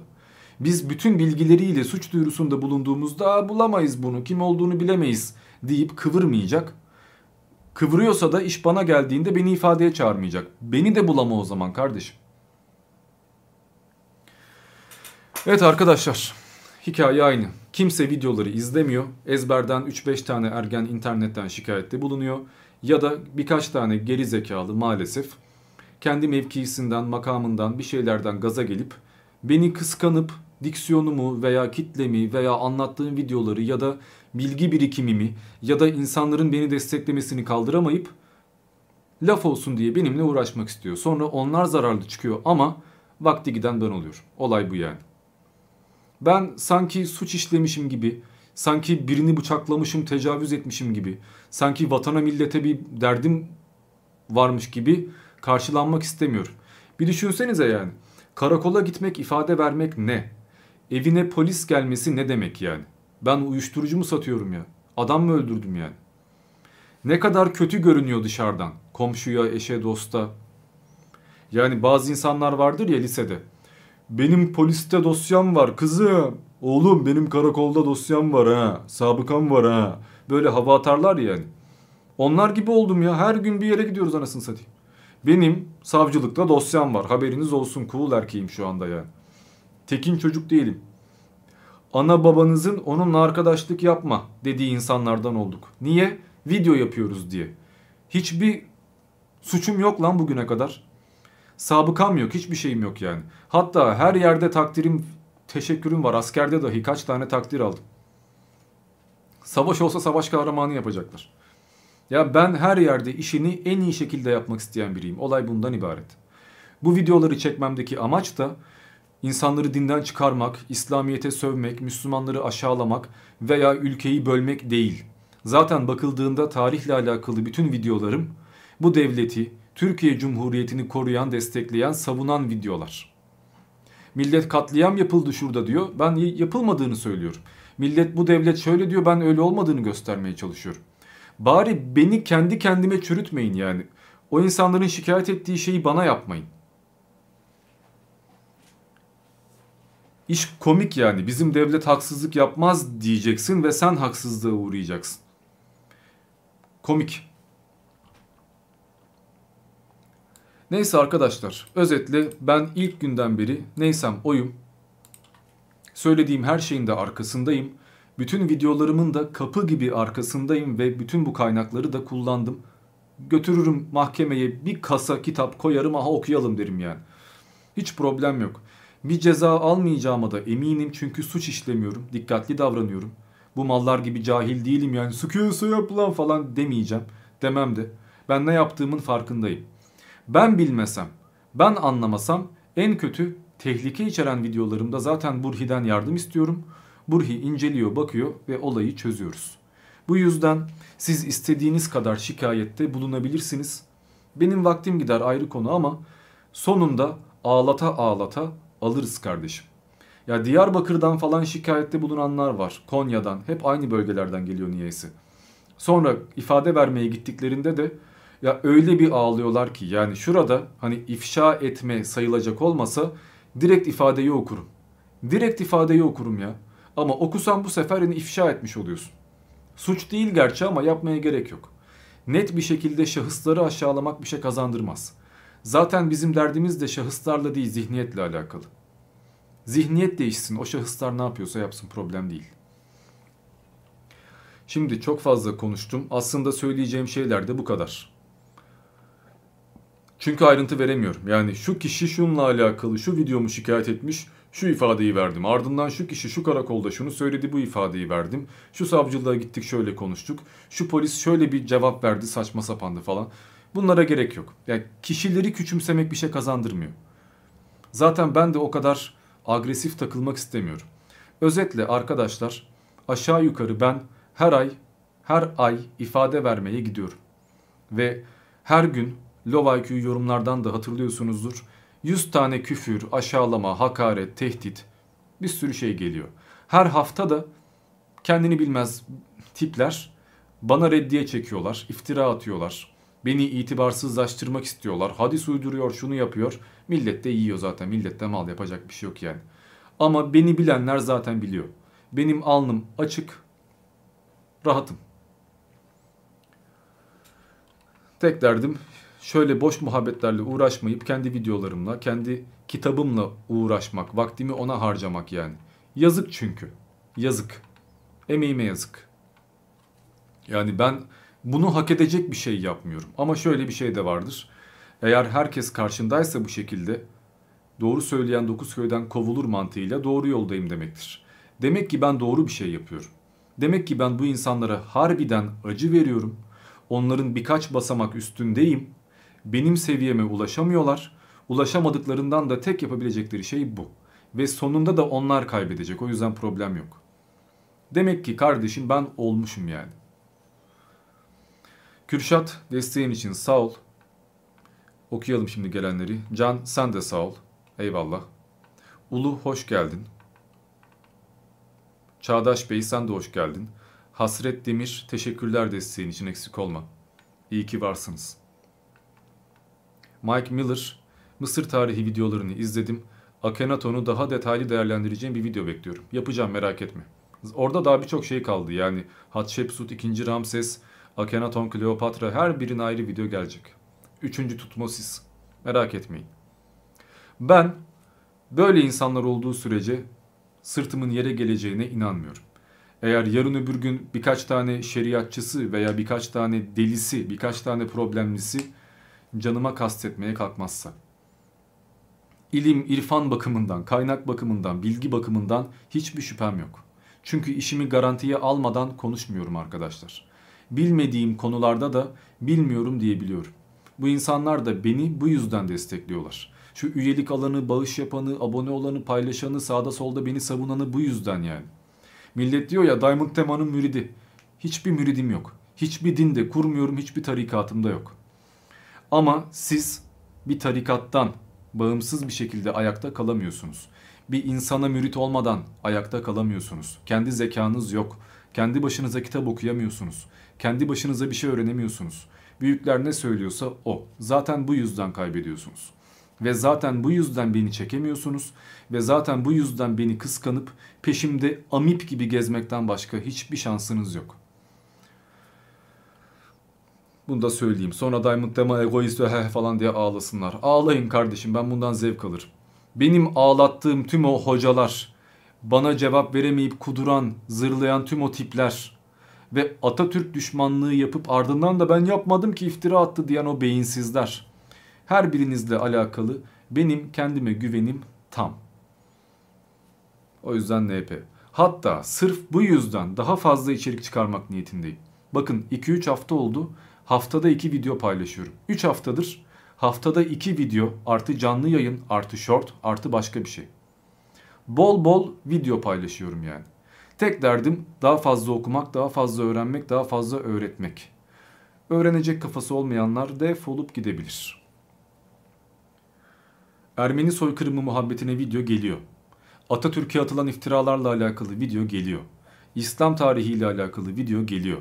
Biz bütün bilgileriyle suç duyurusunda bulunduğumuzda bulamayız bunu, kim olduğunu bilemeyiz deyip kıvırmayacak. Kıvırıyorsa da iş bana geldiğinde beni ifadeye çağırmayacak. Beni de bulama o zaman kardeşim. Evet arkadaşlar hikaye aynı. Kimse videoları izlemiyor. Ezberden 3-5 tane ergen internetten şikayette bulunuyor. Ya da birkaç tane geri zekalı maalesef kendi mevkisinden, makamından bir şeylerden gaza gelip beni kıskanıp diksiyonumu veya kitlemi veya anlattığım videoları ya da bilgi birikimimi ya da insanların beni desteklemesini kaldıramayıp laf olsun diye benimle uğraşmak istiyor. Sonra onlar zararlı çıkıyor ama vakti giden ben oluyorum. Olay bu yani. Ben sanki suç işlemişim gibi, sanki birini bıçaklamışım, tecavüz etmişim gibi, sanki vatana millete bir derdim varmış gibi karşılanmak istemiyorum. Bir düşünsenize yani. Karakola gitmek, ifade vermek ne? Evine polis gelmesi ne demek yani? Ben uyuşturucu mu satıyorum ya? Adam mı öldürdüm yani? Ne kadar kötü görünüyor dışarıdan. Komşuya, eşe, dosta. Yani bazı insanlar vardır ya lisede. Benim poliste dosyam var kızım. Oğlum benim karakolda dosyam var ha. Sabıkam var ha. Böyle hava atarlar yani. Onlar gibi oldum ya. Her gün bir yere gidiyoruz anasını satayım. Benim savcılıkta dosyam var. Haberiniz olsun cool erkeğim şu anda yani. Tekin çocuk değilim. Ana babanızın onunla arkadaşlık yapma dediği insanlardan olduk. Niye? Video yapıyoruz diye. Hiçbir suçum yok lan bugüne kadar. Sabıkam yok, hiçbir şeyim yok yani. Hatta her yerde takdirim, teşekkürüm var. Askerde dahi kaç tane takdir aldım. Savaş olsa savaş kahramanı yapacaklar. Ya ben her yerde işini en iyi şekilde yapmak isteyen biriyim. Olay bundan ibaret. Bu videoları çekmemdeki amaç da insanları dinden çıkarmak, İslamiyet'e sövmek, Müslümanları aşağılamak veya ülkeyi bölmek değil. Zaten bakıldığında tarihle alakalı bütün videolarım bu devleti, Türkiye Cumhuriyeti'ni koruyan, destekleyen, savunan videolar. Millet katliam yapıldı şurada diyor. Ben yapılmadığını söylüyorum. Millet bu devlet şöyle diyor ben öyle olmadığını göstermeye çalışıyorum. Bari beni kendi kendime çürütmeyin yani. O insanların şikayet ettiği şeyi bana yapmayın. İş komik yani. Bizim devlet haksızlık yapmaz diyeceksin ve sen haksızlığa uğrayacaksın. Komik. Neyse arkadaşlar özetle ben ilk günden beri neysem oyum. Söylediğim her şeyin de arkasındayım. Bütün videolarımın da kapı gibi arkasındayım ve bütün bu kaynakları da kullandım. Götürürüm mahkemeye bir kasa kitap koyarım aha okuyalım derim yani. Hiç problem yok. Bir ceza almayacağıma da eminim çünkü suç işlemiyorum. Dikkatli davranıyorum. Bu mallar gibi cahil değilim yani sıkıyorsa yap lan falan demeyeceğim. Demem de. Ben ne yaptığımın farkındayım. Ben bilmesem, ben anlamasam en kötü tehlike içeren videolarımda zaten Burhi'den yardım istiyorum. Burhi inceliyor, bakıyor ve olayı çözüyoruz. Bu yüzden siz istediğiniz kadar şikayette bulunabilirsiniz. Benim vaktim gider ayrı konu ama sonunda ağlata ağlata alırız kardeşim. Ya Diyarbakır'dan falan şikayette bulunanlar var. Konya'dan hep aynı bölgelerden geliyor niyeyse. Sonra ifade vermeye gittiklerinde de ya öyle bir ağlıyorlar ki yani şurada hani ifşa etme sayılacak olmasa direkt ifadeyi okurum. Direkt ifadeyi okurum ya. Ama okusan bu sefer yani ifşa etmiş oluyorsun. Suç değil gerçi ama yapmaya gerek yok. Net bir şekilde şahısları aşağılamak bir şey kazandırmaz. Zaten bizim derdimiz de şahıslarla değil zihniyetle alakalı. Zihniyet değişsin o şahıslar ne yapıyorsa yapsın problem değil. Şimdi çok fazla konuştum. Aslında söyleyeceğim şeyler de bu kadar. Çünkü ayrıntı veremiyorum. Yani şu kişi şununla alakalı şu videomu şikayet etmiş, şu ifadeyi verdim. Ardından şu kişi şu karakolda şunu söyledi bu ifadeyi verdim. Şu savcılığa gittik şöyle konuştuk. Şu polis şöyle bir cevap verdi saçma sapandı falan. Bunlara gerek yok. Yani kişileri küçümsemek bir şey kazandırmıyor. Zaten ben de o kadar agresif takılmak istemiyorum. Özetle arkadaşlar aşağı yukarı ben her ay her ay ifade vermeye gidiyorum. Ve her gün IQ yorumlardan da hatırlıyorsunuzdur. 100 tane küfür, aşağılama, hakaret, tehdit bir sürü şey geliyor. Her hafta da kendini bilmez tipler bana reddiye çekiyorlar, iftira atıyorlar. Beni itibarsızlaştırmak istiyorlar. Hadis uyduruyor, şunu yapıyor. Millet de yiyor zaten. Millet de mal yapacak bir şey yok yani. Ama beni bilenler zaten biliyor. Benim alnım açık. Rahatım. Tek derdim şöyle boş muhabbetlerle uğraşmayıp kendi videolarımla, kendi kitabımla uğraşmak, vaktimi ona harcamak yani. Yazık çünkü. Yazık. Emeğime yazık. Yani ben bunu hak edecek bir şey yapmıyorum. Ama şöyle bir şey de vardır. Eğer herkes karşındaysa bu şekilde doğru söyleyen dokuz köyden kovulur mantığıyla doğru yoldayım demektir. Demek ki ben doğru bir şey yapıyorum. Demek ki ben bu insanlara harbiden acı veriyorum. Onların birkaç basamak üstündeyim benim seviyeme ulaşamıyorlar. Ulaşamadıklarından da tek yapabilecekleri şey bu. Ve sonunda da onlar kaybedecek. O yüzden problem yok. Demek ki kardeşim ben olmuşum yani. Kürşat desteğin için sağ ol. Okuyalım şimdi gelenleri. Can sen de sağ ol. Eyvallah. Ulu hoş geldin. Çağdaş Bey sen de hoş geldin. Hasret Demir teşekkürler desteğin için eksik olma. İyi ki varsınız. Mike Miller Mısır tarihi videolarını izledim. Akhenaton'u daha detaylı değerlendireceğim bir video bekliyorum. Yapacağım merak etme. Orada daha birçok şey kaldı. Yani Hatshepsut 2. Ramses, Akhenaton, Kleopatra her birinin ayrı video gelecek. Üçüncü Tutmosis. Merak etmeyin. Ben böyle insanlar olduğu sürece sırtımın yere geleceğine inanmıyorum. Eğer yarın öbür gün birkaç tane şeriatçısı veya birkaç tane delisi, birkaç tane problemlisi canıma kastetmeye kalkmazsa. İlim, irfan bakımından, kaynak bakımından, bilgi bakımından hiçbir şüphem yok. Çünkü işimi garantiye almadan konuşmuyorum arkadaşlar. Bilmediğim konularda da bilmiyorum diyebiliyorum. Bu insanlar da beni bu yüzden destekliyorlar. Şu üyelik alanı, bağış yapanı, abone olanı, paylaşanı, sağda solda beni savunanı bu yüzden yani. Millet diyor ya Diamond Tema'nın müridi. Hiçbir müridim yok. Hiçbir dinde kurmuyorum, hiçbir tarikatımda yok. Ama siz bir tarikattan bağımsız bir şekilde ayakta kalamıyorsunuz. Bir insana mürit olmadan ayakta kalamıyorsunuz. Kendi zekanız yok. Kendi başınıza kitap okuyamıyorsunuz. Kendi başınıza bir şey öğrenemiyorsunuz. Büyükler ne söylüyorsa o. Zaten bu yüzden kaybediyorsunuz. Ve zaten bu yüzden beni çekemiyorsunuz. Ve zaten bu yüzden beni kıskanıp peşimde amip gibi gezmekten başka hiçbir şansınız yok. Bunu da söyleyeyim. Sonra Diamond Dema egoist ve falan diye ağlasınlar. Ağlayın kardeşim ben bundan zevk alırım. Benim ağlattığım tüm o hocalar, bana cevap veremeyip kuduran, zırlayan tüm o tipler ve Atatürk düşmanlığı yapıp ardından da ben yapmadım ki iftira attı diyen o beyinsizler. Her birinizle alakalı benim kendime güvenim tam. O yüzden NP. Hatta sırf bu yüzden daha fazla içerik çıkarmak niyetindeyim. Bakın 2-3 hafta oldu. Haftada 2 video paylaşıyorum. 3 haftadır haftada 2 video artı canlı yayın artı short artı başka bir şey. Bol bol video paylaşıyorum yani. Tek derdim daha fazla okumak, daha fazla öğrenmek, daha fazla öğretmek. Öğrenecek kafası olmayanlar defolup gidebilir. Ermeni soykırımı muhabbetine video geliyor. Atatürk'e atılan iftiralarla alakalı video geliyor. İslam tarihiyle alakalı video geliyor.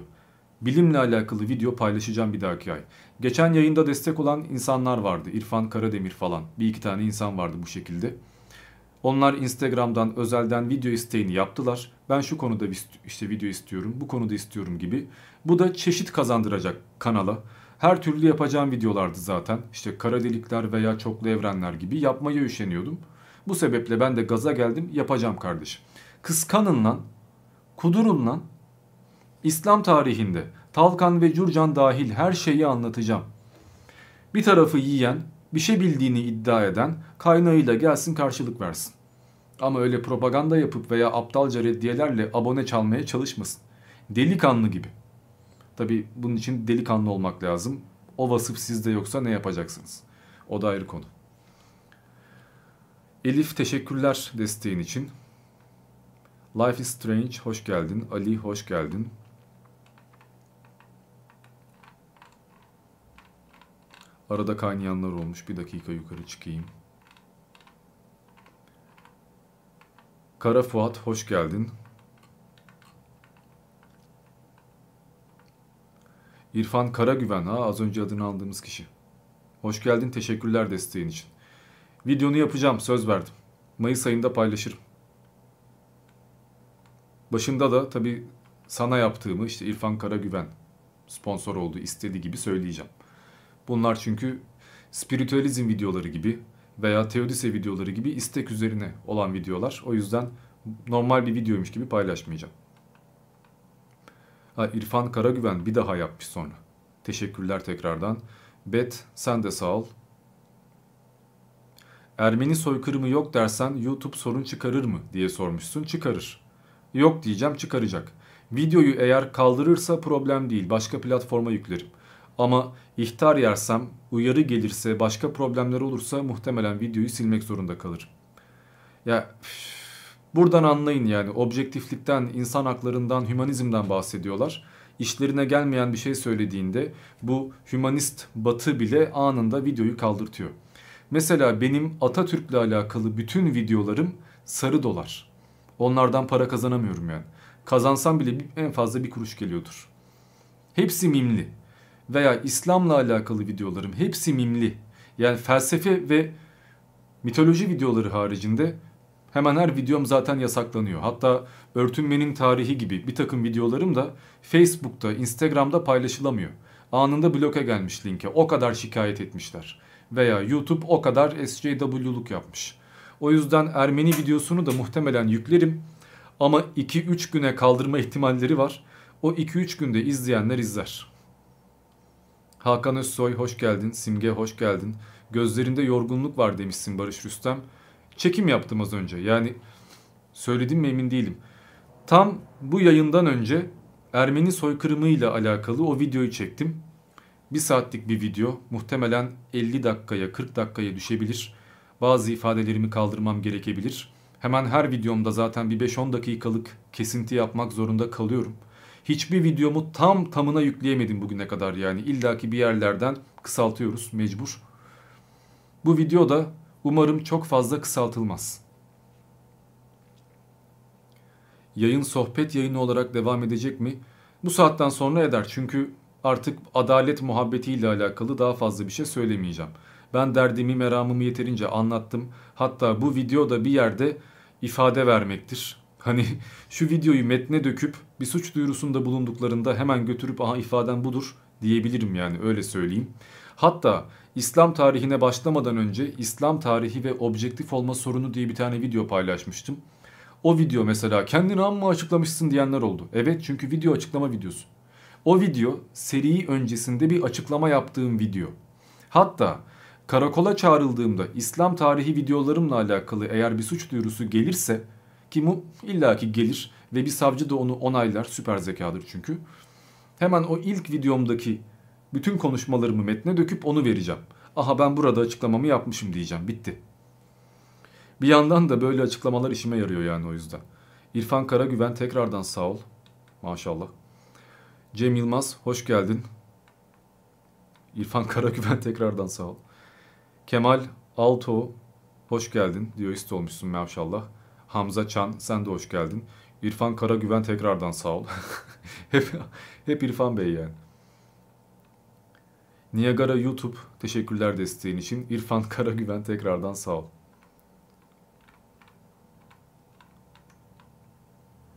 Bilimle alakalı video paylaşacağım bir dahaki ay. Geçen yayında destek olan insanlar vardı. İrfan Karademir falan. Bir iki tane insan vardı bu şekilde. Onlar Instagram'dan özelden video isteğini yaptılar. Ben şu konuda işte video istiyorum, bu konuda istiyorum gibi. Bu da çeşit kazandıracak kanala. Her türlü yapacağım videolardı zaten. İşte kara delikler veya çoklu evrenler gibi yapmaya üşeniyordum. Bu sebeple ben de gaza geldim yapacağım kardeşim. Kıskanın lan, kudurun lan. İslam tarihinde Talkan ve Curcan dahil her şeyi anlatacağım. Bir tarafı yiyen, bir şey bildiğini iddia eden kaynağıyla gelsin karşılık versin. Ama öyle propaganda yapıp veya aptalca reddiyelerle abone çalmaya çalışmasın. Delikanlı gibi. Tabi bunun için delikanlı olmak lazım. O vasıf sizde yoksa ne yapacaksınız? O da ayrı konu. Elif teşekkürler desteğin için. Life is Strange hoş geldin. Ali hoş geldin. Arada kaynayanlar olmuş. Bir dakika yukarı çıkayım. Kara Fuat hoş geldin. İrfan Karagüven ha az önce adını aldığımız kişi. Hoş geldin teşekkürler desteğin için. Videonu yapacağım söz verdim. Mayıs ayında paylaşırım. Başında da tabi sana yaptığımı işte İrfan Karagüven sponsor olduğu istediği gibi söyleyeceğim. Bunlar çünkü spiritüalizm videoları gibi veya teodise videoları gibi istek üzerine olan videolar. O yüzden normal bir videoymuş gibi paylaşmayacağım. Ha, İrfan Karagüven bir daha yapmış sonra. Teşekkürler tekrardan. Bet sen de sağ ol. Ermeni soykırımı yok dersen YouTube sorun çıkarır mı diye sormuşsun. Çıkarır. Yok diyeceğim çıkaracak. Videoyu eğer kaldırırsa problem değil. Başka platforma yüklerim. Ama ihtar yersem, uyarı gelirse, başka problemler olursa muhtemelen videoyu silmek zorunda kalırım. Ya buradan anlayın yani objektiflikten, insan haklarından, hümanizmden bahsediyorlar. İşlerine gelmeyen bir şey söylediğinde bu hümanist batı bile anında videoyu kaldırtıyor. Mesela benim Atatürk'le alakalı bütün videolarım sarı dolar. Onlardan para kazanamıyorum yani. Kazansam bile en fazla bir kuruş geliyordur. Hepsi mimli. Veya İslam'la alakalı videolarım hepsi mimli. Yani felsefe ve mitoloji videoları haricinde hemen her videom zaten yasaklanıyor. Hatta örtünmenin tarihi gibi bir takım videolarım da Facebook'ta, Instagram'da paylaşılamıyor. Anında bloke gelmiş linke. O kadar şikayet etmişler. Veya YouTube o kadar SJW'luk yapmış. O yüzden Ermeni videosunu da muhtemelen yüklerim. Ama 2-3 güne kaldırma ihtimalleri var. O 2-3 günde izleyenler izler. Hakan Özsoy hoş geldin. Simge hoş geldin. Gözlerinde yorgunluk var demişsin Barış Rüstem. Çekim yaptım az önce. Yani söyledim mi emin değilim. Tam bu yayından önce Ermeni soykırımıyla alakalı o videoyu çektim. Bir saatlik bir video. Muhtemelen 50 dakikaya 40 dakikaya düşebilir. Bazı ifadelerimi kaldırmam gerekebilir. Hemen her videomda zaten bir 5-10 dakikalık kesinti yapmak zorunda kalıyorum. Hiçbir videomu tam tamına yükleyemedim bugüne kadar yani. illaki bir yerlerden kısaltıyoruz mecbur. Bu video da umarım çok fazla kısaltılmaz. Yayın sohbet yayını olarak devam edecek mi? Bu saatten sonra eder çünkü artık adalet muhabbetiyle alakalı daha fazla bir şey söylemeyeceğim. Ben derdimi meramımı yeterince anlattım. Hatta bu videoda bir yerde ifade vermektir. Hani şu videoyu metne döküp bir suç duyurusunda bulunduklarında hemen götürüp aha ifaden budur diyebilirim yani öyle söyleyeyim. Hatta İslam tarihine başlamadan önce İslam tarihi ve objektif olma sorunu diye bir tane video paylaşmıştım. O video mesela kendini amma açıklamışsın diyenler oldu. Evet çünkü video açıklama videosu. O video seri öncesinde bir açıklama yaptığım video. Hatta karakola çağrıldığımda İslam tarihi videolarımla alakalı eğer bir suç duyurusu gelirse ki mu illaki gelir ve bir savcı da onu onaylar süper zekadır çünkü. Hemen o ilk videomdaki bütün konuşmalarımı metne döküp onu vereceğim. Aha ben burada açıklamamı yapmışım diyeceğim. Bitti. Bir yandan da böyle açıklamalar işime yarıyor yani o yüzden. İrfan Karagüven tekrardan sağ ol. Maşallah. Cem Yılmaz hoş geldin. İrfan Karagüven <laughs> tekrardan sağ ol. Kemal Alto hoş geldin. Diyorist olmuşsun maşallah. Hamza Çan sen de hoş geldin. İrfan Karagüven tekrardan sağ ol. <laughs> hep, hep İrfan Bey yani. Niagara YouTube teşekkürler desteğin için. İrfan Karagüven tekrardan sağ ol.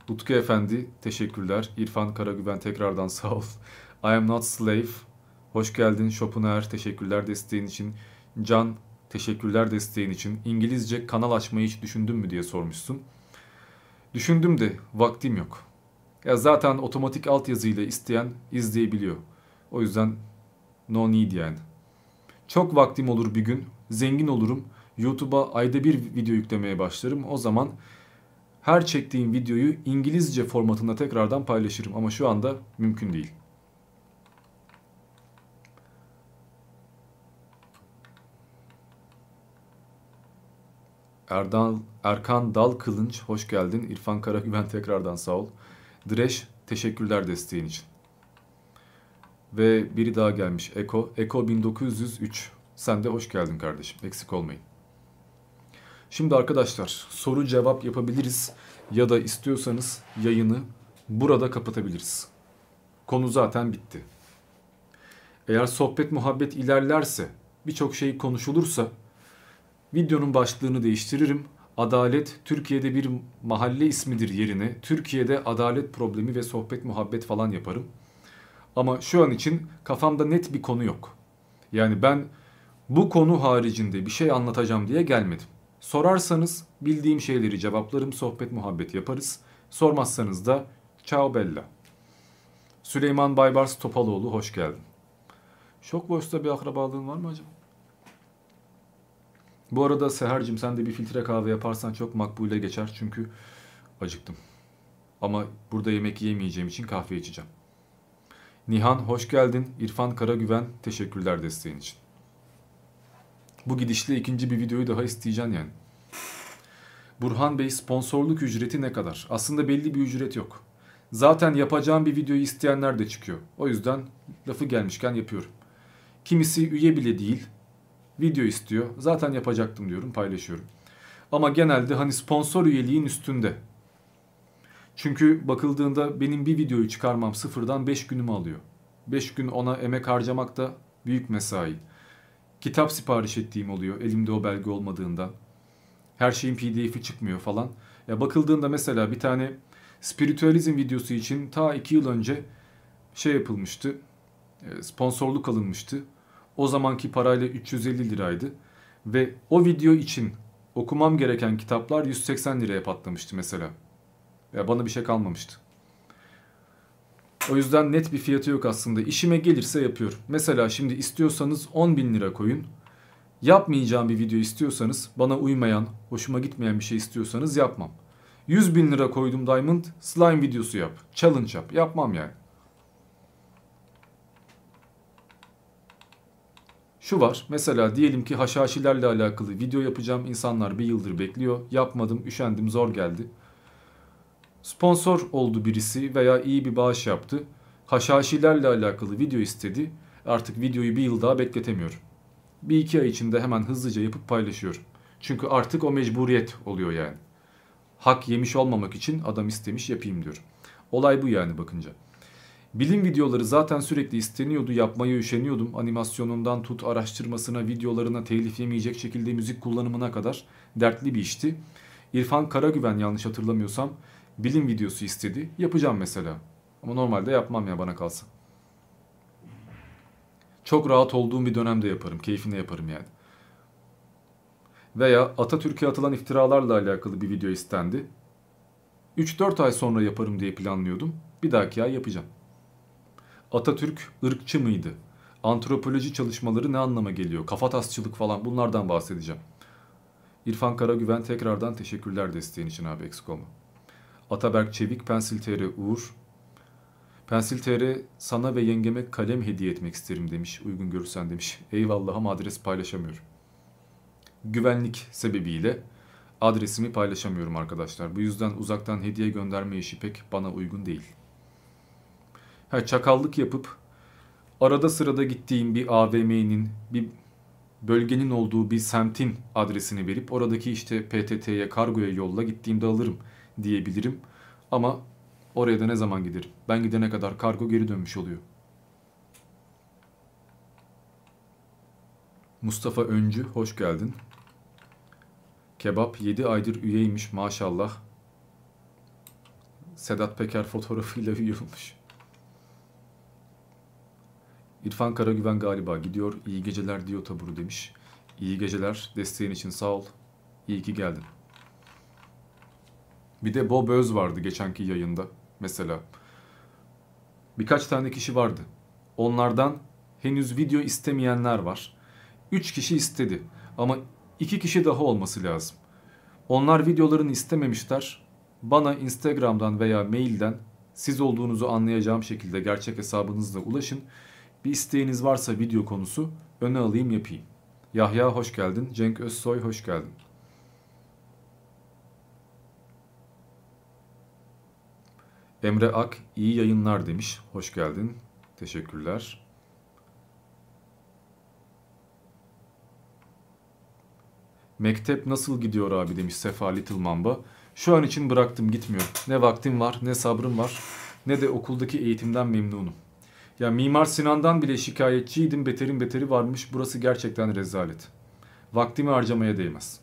Utku Efendi teşekkürler. İrfan Karagüven tekrardan sağ ol. I am not slave. Hoş geldin. Schopenhauer teşekkürler desteğin için. Can teşekkürler desteğin için. İngilizce kanal açmayı hiç düşündün mü diye sormuşsun. Düşündüm de vaktim yok. Ya zaten otomatik altyazıyla isteyen izleyebiliyor. O yüzden no need yani. Çok vaktim olur bir gün. Zengin olurum. YouTube'a ayda bir video yüklemeye başlarım. O zaman her çektiğim videoyu İngilizce formatında tekrardan paylaşırım ama şu anda mümkün değil. Erdal, Erkan Dal Kılınç hoş geldin. İrfan Karagüven tekrardan sağ ol. Dreş teşekkürler desteğin için. Ve biri daha gelmiş Eko. Eko 1903. Sen de hoş geldin kardeşim. Eksik olmayın. Şimdi arkadaşlar soru cevap yapabiliriz ya da istiyorsanız yayını burada kapatabiliriz. Konu zaten bitti. Eğer sohbet muhabbet ilerlerse, birçok şey konuşulursa videonun başlığını değiştiririm. Adalet Türkiye'de bir mahalle ismidir yerine Türkiye'de adalet problemi ve sohbet muhabbet falan yaparım. Ama şu an için kafamda net bir konu yok. Yani ben bu konu haricinde bir şey anlatacağım diye gelmedim. Sorarsanız bildiğim şeyleri cevaplarım, sohbet muhabbet yaparız. Sormazsanız da ciao bella. Süleyman Baybars Topaloğlu hoş geldin. Şok boşta bir akrabalığın var mı acaba? Bu arada Seher'cim sen de bir filtre kahve yaparsan çok makbule geçer çünkü acıktım. Ama burada yemek yemeyeceğim için kahve içeceğim. Nihan hoş geldin. İrfan Karagüven teşekkürler desteğin için. Bu gidişle ikinci bir videoyu daha isteyeceksin yani. Burhan Bey sponsorluk ücreti ne kadar? Aslında belli bir ücret yok. Zaten yapacağım bir videoyu isteyenler de çıkıyor. O yüzden lafı gelmişken yapıyorum. Kimisi üye bile değil. Video istiyor. Zaten yapacaktım diyorum paylaşıyorum. Ama genelde hani sponsor üyeliğin üstünde. Çünkü bakıldığında benim bir videoyu çıkarmam sıfırdan 5 günümü alıyor. 5 gün ona emek harcamak da büyük mesai. Kitap sipariş ettiğim oluyor elimde o belge olmadığından. Her şeyin pdf'i çıkmıyor falan. Ya bakıldığında mesela bir tane spiritüalizm videosu için ta 2 yıl önce şey yapılmıştı. E, sponsorluk alınmıştı. O zamanki parayla 350 liraydı. Ve o video için okumam gereken kitaplar 180 liraya patlamıştı mesela. Ya bana bir şey kalmamıştı. O yüzden net bir fiyatı yok aslında. İşime gelirse yapıyorum. Mesela şimdi istiyorsanız 10 bin lira koyun. Yapmayacağım bir video istiyorsanız, bana uymayan, hoşuma gitmeyen bir şey istiyorsanız yapmam. 100 bin lira koydum Diamond, slime videosu yap. Challenge yap. Yapmam yani. Şu var. Mesela diyelim ki haşhaşilerle alakalı video yapacağım. İnsanlar bir yıldır bekliyor. Yapmadım, üşendim, zor geldi. Sponsor oldu birisi veya iyi bir bağış yaptı. Haşhaşilerle alakalı video istedi. Artık videoyu bir yıl daha bekletemiyorum. Bir iki ay içinde hemen hızlıca yapıp paylaşıyorum. Çünkü artık o mecburiyet oluyor yani. Hak yemiş olmamak için adam istemiş yapayım diyorum. Olay bu yani bakınca. Bilim videoları zaten sürekli isteniyordu, yapmaya üşeniyordum. Animasyonundan tut araştırmasına, videolarına telif yemeyecek şekilde müzik kullanımına kadar dertli bir işti. İrfan Karagüven yanlış hatırlamıyorsam bilim videosu istedi. Yapacağım mesela. Ama normalde yapmam ya bana kalsa. Çok rahat olduğum bir dönemde yaparım. Keyfine yaparım yani. Veya Atatürk'e atılan iftiralarla alakalı bir video istendi. 3-4 ay sonra yaparım diye planlıyordum. Bir dahaki ay yapacağım. Atatürk ırkçı mıydı? Antropoloji çalışmaları ne anlama geliyor? Kafatasçılık falan bunlardan bahsedeceğim. İrfan Karagüven tekrardan teşekkürler desteğin için abi eksik. Ataberk Çevik, Pensil TR Uğur. Pensil TR sana ve yengeme kalem hediye etmek isterim demiş. Uygun görürsen demiş. Eyvallah ama adres paylaşamıyorum. Güvenlik sebebiyle adresimi paylaşamıyorum arkadaşlar. Bu yüzden uzaktan hediye gönderme işi pek bana uygun değil. Ha, çakallık yapıp arada sırada gittiğim bir AVM'nin, bir bölgenin olduğu bir semtin adresini verip oradaki işte PTT'ye, kargoya yolla gittiğimde alırım diyebilirim. Ama oraya da ne zaman giderim? Ben gidene kadar kargo geri dönmüş oluyor. Mustafa Öncü hoş geldin. Kebap 7 aydır üyeymiş maşallah. Sedat Peker fotoğrafıyla üye olmuş. İrfan Karagüven galiba gidiyor. İyi geceler diyor taburu demiş. İyi geceler. Desteğin için sağ ol. İyi ki geldin. Bir de Bob Öz vardı geçenki yayında mesela. Birkaç tane kişi vardı. Onlardan henüz video istemeyenler var. Üç kişi istedi ama iki kişi daha olması lazım. Onlar videolarını istememişler. Bana Instagram'dan veya mailden siz olduğunuzu anlayacağım şekilde gerçek hesabınızla ulaşın. Bir isteğiniz varsa video konusu öne alayım yapayım. Yahya hoş geldin. Cenk Özsoy hoş geldin. Emre Ak iyi yayınlar demiş. Hoş geldin. Teşekkürler. Mektep nasıl gidiyor abi demiş Sefa Little Mamba. Şu an için bıraktım gitmiyor. Ne vaktim var ne sabrım var ne de okuldaki eğitimden memnunum. Ya Mimar Sinan'dan bile şikayetçiydim. Beterin beteri varmış. Burası gerçekten rezalet. Vaktimi harcamaya değmez.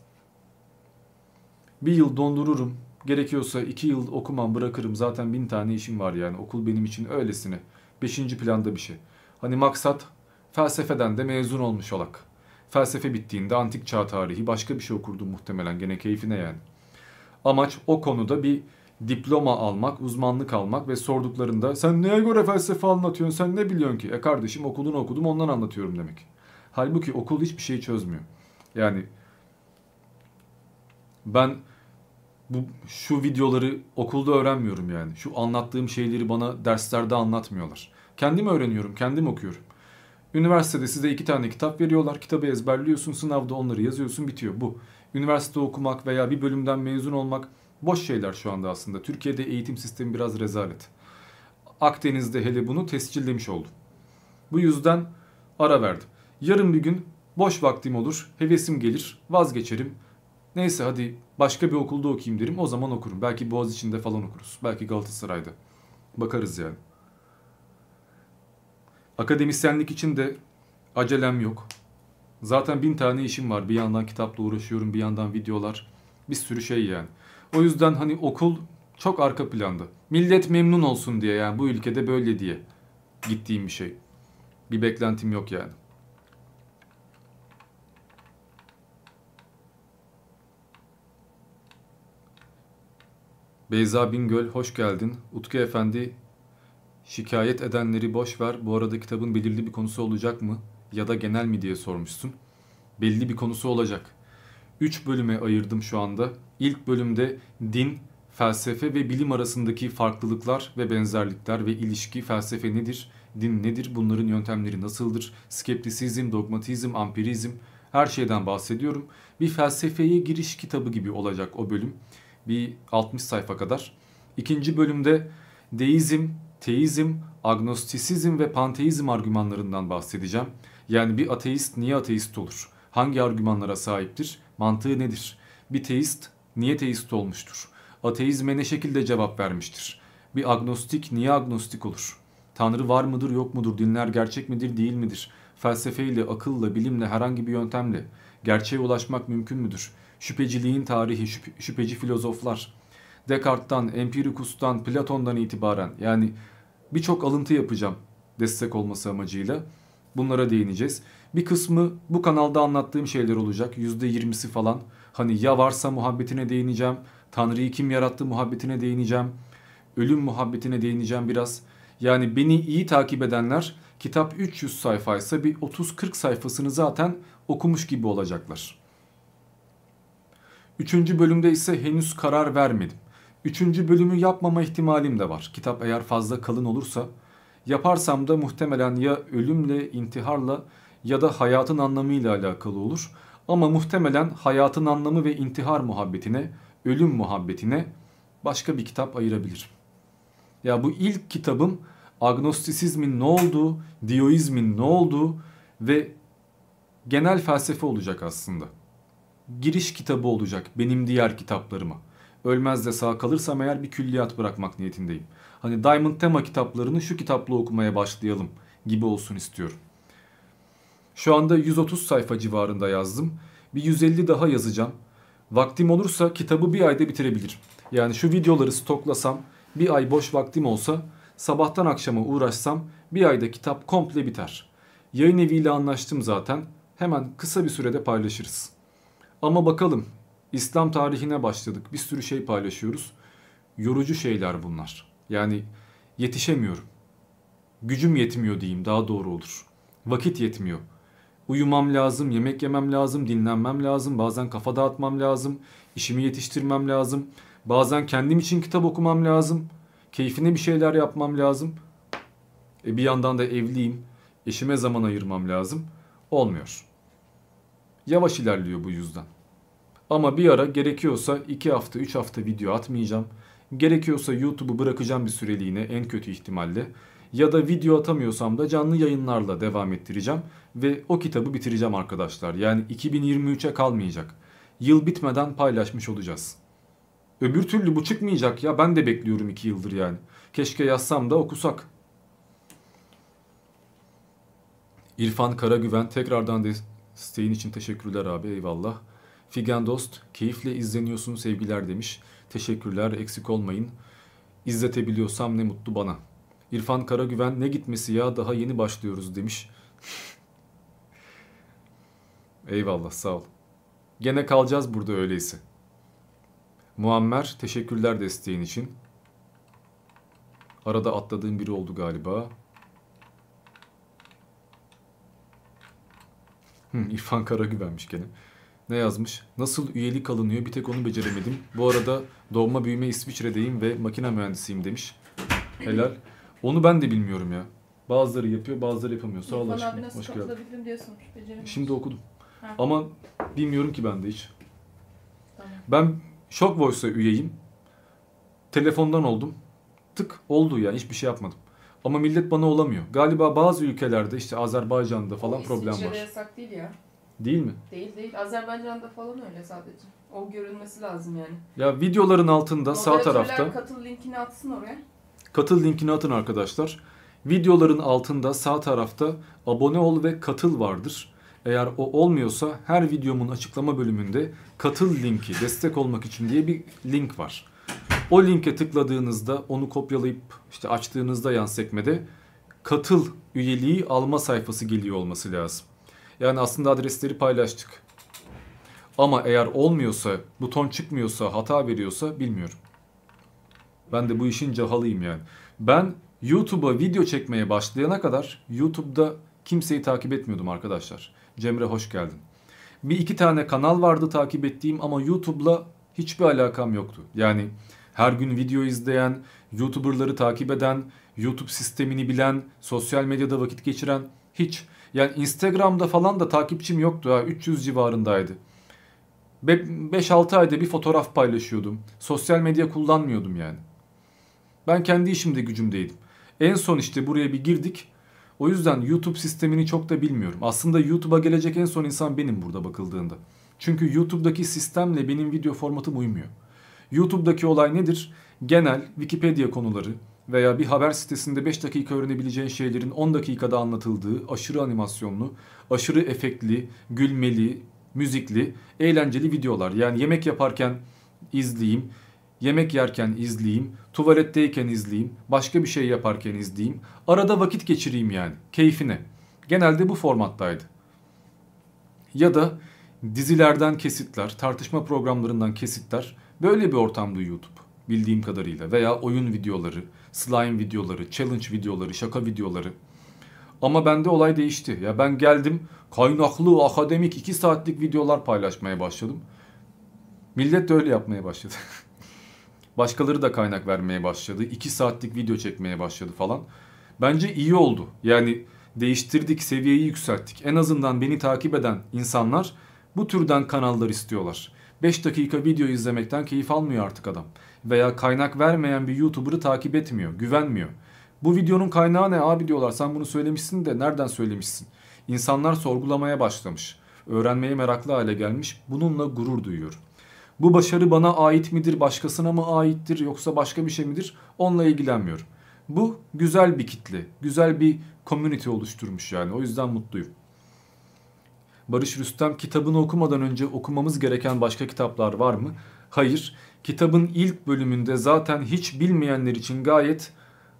Bir yıl dondururum. Gerekiyorsa iki yıl okumam bırakırım. Zaten bin tane işim var yani. Okul benim için öylesine. Beşinci planda bir şey. Hani maksat felsefeden de mezun olmuş olak. Felsefe bittiğinde antik çağ tarihi başka bir şey okurdum muhtemelen. Gene keyfine yani. Amaç o konuda bir diploma almak, uzmanlık almak ve sorduklarında sen neye göre felsefe anlatıyorsun, sen ne biliyorsun ki? E kardeşim okulunu okudum ondan anlatıyorum demek. Halbuki okul hiçbir şey çözmüyor. Yani ben bu şu videoları okulda öğrenmiyorum yani. Şu anlattığım şeyleri bana derslerde anlatmıyorlar. Kendim öğreniyorum, kendim okuyorum. Üniversitede size iki tane kitap veriyorlar. Kitabı ezberliyorsun, sınavda onları yazıyorsun, bitiyor. Bu. Üniversite okumak veya bir bölümden mezun olmak boş şeyler şu anda aslında. Türkiye'de eğitim sistemi biraz rezalet. Akdeniz'de hele bunu tescillemiş oldum. Bu yüzden ara verdim. Yarın bir gün boş vaktim olur, hevesim gelir, vazgeçerim. Neyse hadi başka bir okulda okuyayım derim o zaman okurum. Belki Boğaziçi'nde falan okuruz. Belki Galatasaray'da. Bakarız yani. Akademisyenlik için de acelem yok. Zaten bin tane işim var. Bir yandan kitapla uğraşıyorum, bir yandan videolar. Bir sürü şey yani. O yüzden hani okul çok arka planda. Millet memnun olsun diye yani bu ülkede böyle diye gittiğim bir şey. Bir beklentim yok yani. Beyza Bingöl hoş geldin. Utku Efendi şikayet edenleri boş ver. Bu arada kitabın belirli bir konusu olacak mı? Ya da genel mi diye sormuşsun. Belli bir konusu olacak. 3 bölüme ayırdım şu anda. İlk bölümde din, felsefe ve bilim arasındaki farklılıklar ve benzerlikler ve ilişki, felsefe nedir, din nedir, bunların yöntemleri nasıldır, skeptisizm, dogmatizm, ampirizm her şeyden bahsediyorum. Bir felsefeye giriş kitabı gibi olacak o bölüm. Bir 60 sayfa kadar. İkinci bölümde deizm, teizm, agnostisizm ve panteizm argümanlarından bahsedeceğim. Yani bir ateist niye ateist olur? Hangi argümanlara sahiptir? Mantığı nedir? Bir teist niye teist olmuştur? Ateizme ne şekilde cevap vermiştir? Bir agnostik niye agnostik olur? Tanrı var mıdır yok mudur? Dinler gerçek midir değil midir? Felsefeyle, akılla, bilimle, herhangi bir yöntemle gerçeğe ulaşmak mümkün müdür? Şüpheciliğin tarihi, şüphe, şüpheci filozoflar, Descartes'tan, Empiricus'tan, Platon'dan itibaren yani birçok alıntı yapacağım destek olması amacıyla. Bunlara değineceğiz. Bir kısmı bu kanalda anlattığım şeyler olacak. %20'si falan. Hani ya varsa muhabbetine değineceğim. Tanrı'yı kim yarattı muhabbetine değineceğim. Ölüm muhabbetine değineceğim biraz. Yani beni iyi takip edenler kitap 300 sayfaysa bir 30-40 sayfasını zaten okumuş gibi olacaklar. Üçüncü bölümde ise henüz karar vermedim. Üçüncü bölümü yapmama ihtimalim de var. Kitap eğer fazla kalın olursa yaparsam da muhtemelen ya ölümle, intiharla ya da hayatın anlamıyla alakalı olur. Ama muhtemelen hayatın anlamı ve intihar muhabbetine, ölüm muhabbetine başka bir kitap ayırabilirim. Ya bu ilk kitabım agnostisizmin ne olduğu, dioizmin ne olduğu ve genel felsefe olacak aslında. Giriş kitabı olacak benim diğer kitaplarıma. Ölmez de sağ kalırsam eğer bir külliyat bırakmak niyetindeyim. Hani Diamond tema kitaplarını şu kitapla okumaya başlayalım gibi olsun istiyorum. Şu anda 130 sayfa civarında yazdım. Bir 150 daha yazacağım. Vaktim olursa kitabı bir ayda bitirebilirim. Yani şu videoları stoklasam bir ay boş vaktim olsa sabahtan akşama uğraşsam bir ayda kitap komple biter. Yayın eviyle anlaştım zaten. Hemen kısa bir sürede paylaşırız. Ama bakalım İslam tarihine başladık. Bir sürü şey paylaşıyoruz. Yorucu şeyler bunlar. Yani yetişemiyorum. Gücüm yetmiyor diyeyim daha doğru olur. Vakit yetmiyor. Uyumam lazım, yemek yemem lazım, dinlenmem lazım, bazen kafa dağıtmam lazım, işimi yetiştirmem lazım, bazen kendim için kitap okumam lazım, keyfine bir şeyler yapmam lazım. E bir yandan da evliyim, eşime zaman ayırmam lazım. Olmuyor. Yavaş ilerliyor bu yüzden. Ama bir ara gerekiyorsa 2 hafta 3 hafta video atmayacağım. Gerekiyorsa YouTube'u bırakacağım bir süreliğine en kötü ihtimalle. Ya da video atamıyorsam da canlı yayınlarla devam ettireceğim. Ve o kitabı bitireceğim arkadaşlar. Yani 2023'e kalmayacak. Yıl bitmeden paylaşmış olacağız. Öbür türlü bu çıkmayacak ya. Ben de bekliyorum 2 yıldır yani. Keşke yazsam da okusak. İrfan Karagüven tekrardan desteğin için teşekkürler abi eyvallah. Figen Dost keyifle izleniyorsun sevgiler demiş. Teşekkürler eksik olmayın. İzletebiliyorsam ne mutlu bana. İrfan Karagüven ne gitmesi ya daha yeni başlıyoruz demiş. Eyvallah sağ ol. Gene kalacağız burada öyleyse. Muammer teşekkürler desteğin için. Arada atladığım biri oldu galiba. Hı, İrfan Karagüvenmiş gene. Ne yazmış? Nasıl üyelik alınıyor bir tek onu beceremedim. Bu arada doğma büyüme İsviçre'deyim ve makine mühendisiyim demiş. Helal. Onu ben de bilmiyorum ya. Bazıları yapıyor, bazıları yapamıyor. Sağ ol İrfan aşkım. abi nasıl Hoş geldin. katılabildim diye sormuş. Şimdi okudum. Ha. Ama bilmiyorum ki ben de hiç. Tamam. Ben Shock Voice'a üyeyim. Telefondan oldum. Tık oldu yani hiçbir şey yapmadım. Ama millet bana olamıyor. Galiba bazı ülkelerde işte Azerbaycan'da falan O problem var. yasak değil ya. Değil mi? Değil değil. Azerbaycan'da falan öyle sadece. O görülmesi lazım yani. Ya videoların altında sağ tarafta katıl linkini atsın oraya. katıl linkini atın arkadaşlar. Videoların altında sağ tarafta abone ol ve katıl vardır. Eğer o olmuyorsa her videomun açıklama bölümünde katıl linki destek olmak için diye bir link var. O linke tıkladığınızda onu kopyalayıp işte açtığınızda yan sekmede katıl üyeliği alma sayfası geliyor olması lazım. Yani aslında adresleri paylaştık. Ama eğer olmuyorsa, buton çıkmıyorsa, hata veriyorsa bilmiyorum. Ben de bu işin cahalıyım yani. Ben YouTube'a video çekmeye başlayana kadar YouTube'da kimseyi takip etmiyordum arkadaşlar. Cemre hoş geldin. Bir iki tane kanal vardı takip ettiğim ama YouTube'la hiçbir alakam yoktu. Yani her gün video izleyen, YouTuber'ları takip eden, YouTube sistemini bilen, sosyal medyada vakit geçiren hiç. Yani Instagram'da falan da takipçim yoktu ha 300 civarındaydı. 5-6 ayda bir fotoğraf paylaşıyordum. Sosyal medya kullanmıyordum yani. Ben kendi işimde gücümdeydim. En son işte buraya bir girdik. O yüzden YouTube sistemini çok da bilmiyorum. Aslında YouTube'a gelecek en son insan benim burada bakıldığında. Çünkü YouTube'daki sistemle benim video formatım uymuyor. YouTube'daki olay nedir? Genel Wikipedia konuları veya bir haber sitesinde 5 dakika öğrenebileceğin şeylerin 10 dakikada anlatıldığı aşırı animasyonlu, aşırı efektli, gülmeli, müzikli, eğlenceli videolar. Yani yemek yaparken izleyeyim, yemek yerken izleyeyim, tuvaletteyken izleyeyim, başka bir şey yaparken izleyeyim. Arada vakit geçireyim yani, keyfine. Genelde bu formattaydı. Ya da dizilerden kesitler, tartışma programlarından kesitler böyle bir ortamdı YouTube bildiğim kadarıyla. Veya oyun videoları, slime videoları, challenge videoları, şaka videoları. Ama bende olay değişti. Ya ben geldim kaynaklı, akademik 2 saatlik videolar paylaşmaya başladım. Millet de öyle yapmaya başladı. <laughs> Başkaları da kaynak vermeye başladı. 2 saatlik video çekmeye başladı falan. Bence iyi oldu. Yani değiştirdik, seviyeyi yükselttik. En azından beni takip eden insanlar bu türden kanallar istiyorlar. 5 dakika video izlemekten keyif almıyor artık adam. Veya kaynak vermeyen bir YouTuber'ı takip etmiyor, güvenmiyor. Bu videonun kaynağı ne abi diyorlar. Sen bunu söylemişsin de nereden söylemişsin? İnsanlar sorgulamaya başlamış. Öğrenmeye meraklı hale gelmiş. Bununla gurur duyuyorum. Bu başarı bana ait midir, başkasına mı aittir yoksa başka bir şey midir? Onunla ilgilenmiyorum. Bu güzel bir kitle, güzel bir community oluşturmuş yani. O yüzden mutluyum. Barış Rüstem kitabını okumadan önce okumamız gereken başka kitaplar var mı? Hayır. Kitabın ilk bölümünde zaten hiç bilmeyenler için gayet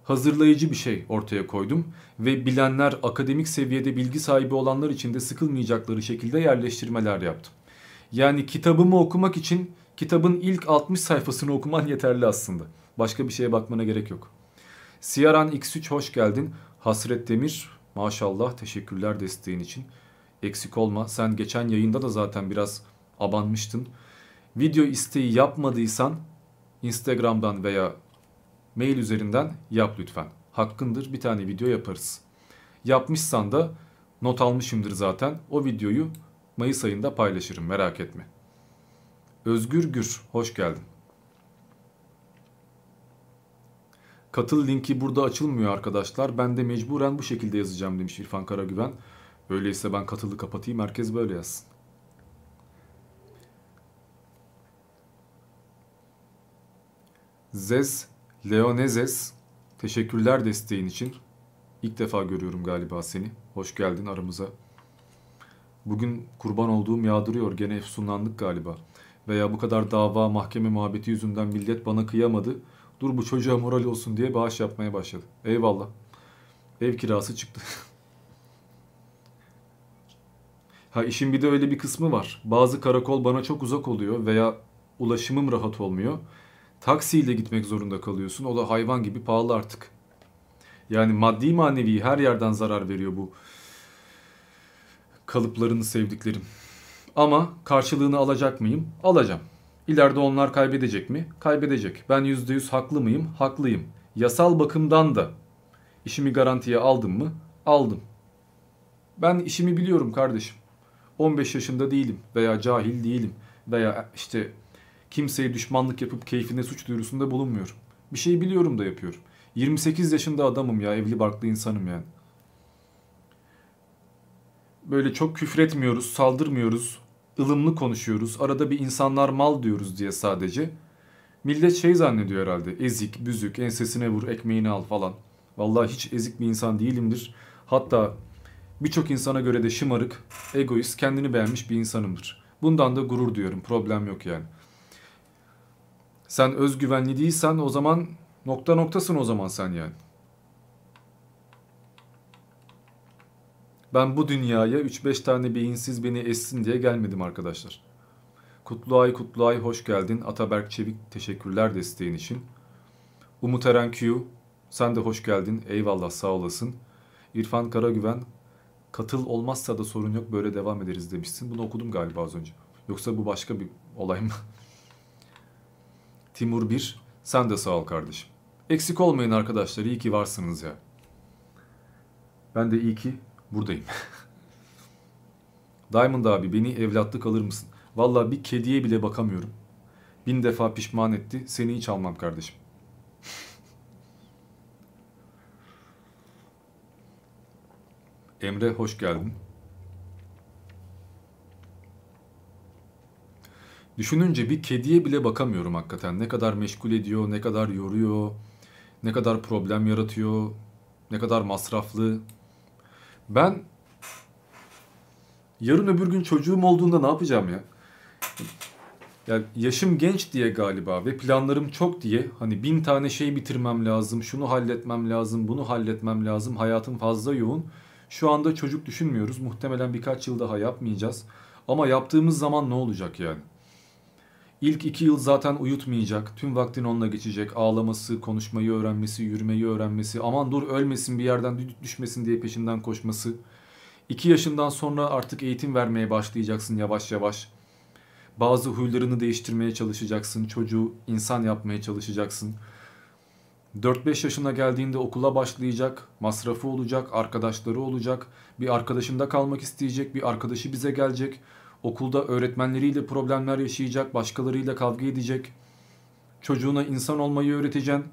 hazırlayıcı bir şey ortaya koydum ve bilenler akademik seviyede bilgi sahibi olanlar için de sıkılmayacakları şekilde yerleştirmeler yaptım. Yani kitabımı okumak için kitabın ilk 60 sayfasını okuman yeterli aslında. Başka bir şeye bakmana gerek yok. Siyaran X3 hoş geldin. Hasret Demir maşallah teşekkürler desteğin için. Eksik olma. Sen geçen yayında da zaten biraz abanmıştın. Video isteği yapmadıysan Instagram'dan veya mail üzerinden yap lütfen. Hakkındır bir tane video yaparız. Yapmışsan da not almışımdır zaten. O videoyu Mayıs ayında paylaşırım merak etme. Özgür Gür hoş geldin. Katıl linki burada açılmıyor arkadaşlar. Ben de mecburen bu şekilde yazacağım demiş İrfan Karagüven. Öyleyse ben katılı kapatayım herkes böyle yazsın. Zez Leonezes teşekkürler desteğin için. İlk defa görüyorum galiba seni. Hoş geldin aramıza. Bugün kurban olduğum yağdırıyor. Gene efsunlandık galiba. Veya bu kadar dava mahkeme muhabbeti yüzünden millet bana kıyamadı. Dur bu çocuğa moral olsun diye bağış yapmaya başladı. Eyvallah. Ev kirası çıktı. <laughs> ha işin bir de öyle bir kısmı var. Bazı karakol bana çok uzak oluyor veya ulaşımım rahat olmuyor. Taksiyle gitmek zorunda kalıyorsun. O da hayvan gibi pahalı artık. Yani maddi manevi her yerden zarar veriyor bu kalıplarını sevdiklerim. Ama karşılığını alacak mıyım? Alacağım. İleride onlar kaybedecek mi? Kaybedecek. Ben %100 haklı mıyım? Haklıyım. Yasal bakımdan da İşimi garantiye aldım mı? Aldım. Ben işimi biliyorum kardeşim. 15 yaşında değilim veya cahil değilim veya işte kimseye düşmanlık yapıp keyfine suç duyurusunda bulunmuyorum. Bir şey biliyorum da yapıyorum. 28 yaşında adamım ya, evli barklı insanım yani. Böyle çok küfretmiyoruz, saldırmıyoruz, ılımlı konuşuyoruz. Arada bir insanlar mal diyoruz diye sadece. Millet şey zannediyor herhalde. Ezik, büzük, ensesine vur, ekmeğini al falan. Vallahi hiç ezik bir insan değilimdir. Hatta birçok insana göre de şımarık, egoist, kendini beğenmiş bir insanımdır. Bundan da gurur duyuyorum. Problem yok yani. Sen özgüvenli değilsen o zaman nokta noktasın o zaman sen yani. Ben bu dünyaya 3-5 tane beyinsiz beni essin diye gelmedim arkadaşlar. Kutluay Kutluay hoş geldin. Ataberk Çevik teşekkürler desteğin için. Umut Eren Q sen de hoş geldin. Eyvallah sağ olasın. İrfan Karagüven katıl olmazsa da sorun yok böyle devam ederiz demişsin. Bunu okudum galiba az önce. Yoksa bu başka bir olay mı? <laughs> Timur 1 sen de sağ ol kardeşim. Eksik olmayın arkadaşlar iyi ki varsınız ya. Ben de iyi ki buradayım. <laughs> Diamond abi beni evlatlık alır mısın? Valla bir kediye bile bakamıyorum. Bin defa pişman etti. Seni hiç almam kardeşim. <laughs> Emre hoş geldin. Düşününce bir kediye bile bakamıyorum hakikaten. Ne kadar meşgul ediyor, ne kadar yoruyor, ne kadar problem yaratıyor, ne kadar masraflı. Ben yarın öbür gün çocuğum olduğunda ne yapacağım ya? Ya yaşım genç diye galiba ve planlarım çok diye hani bin tane şey bitirmem lazım, şunu halletmem lazım, bunu halletmem lazım, hayatım fazla yoğun. Şu anda çocuk düşünmüyoruz. Muhtemelen birkaç yıl daha yapmayacağız. Ama yaptığımız zaman ne olacak yani? İlk iki yıl zaten uyutmayacak. Tüm vaktin onunla geçecek. Ağlaması, konuşmayı öğrenmesi, yürümeyi öğrenmesi. Aman dur ölmesin bir yerden düşmesin diye peşinden koşması. İki yaşından sonra artık eğitim vermeye başlayacaksın yavaş yavaş. Bazı huylarını değiştirmeye çalışacaksın. Çocuğu insan yapmaya çalışacaksın. 4-5 yaşına geldiğinde okula başlayacak, masrafı olacak, arkadaşları olacak, bir arkadaşında kalmak isteyecek, bir arkadaşı bize gelecek, okulda öğretmenleriyle problemler yaşayacak, başkalarıyla kavga edecek, çocuğuna insan olmayı öğreteceksin,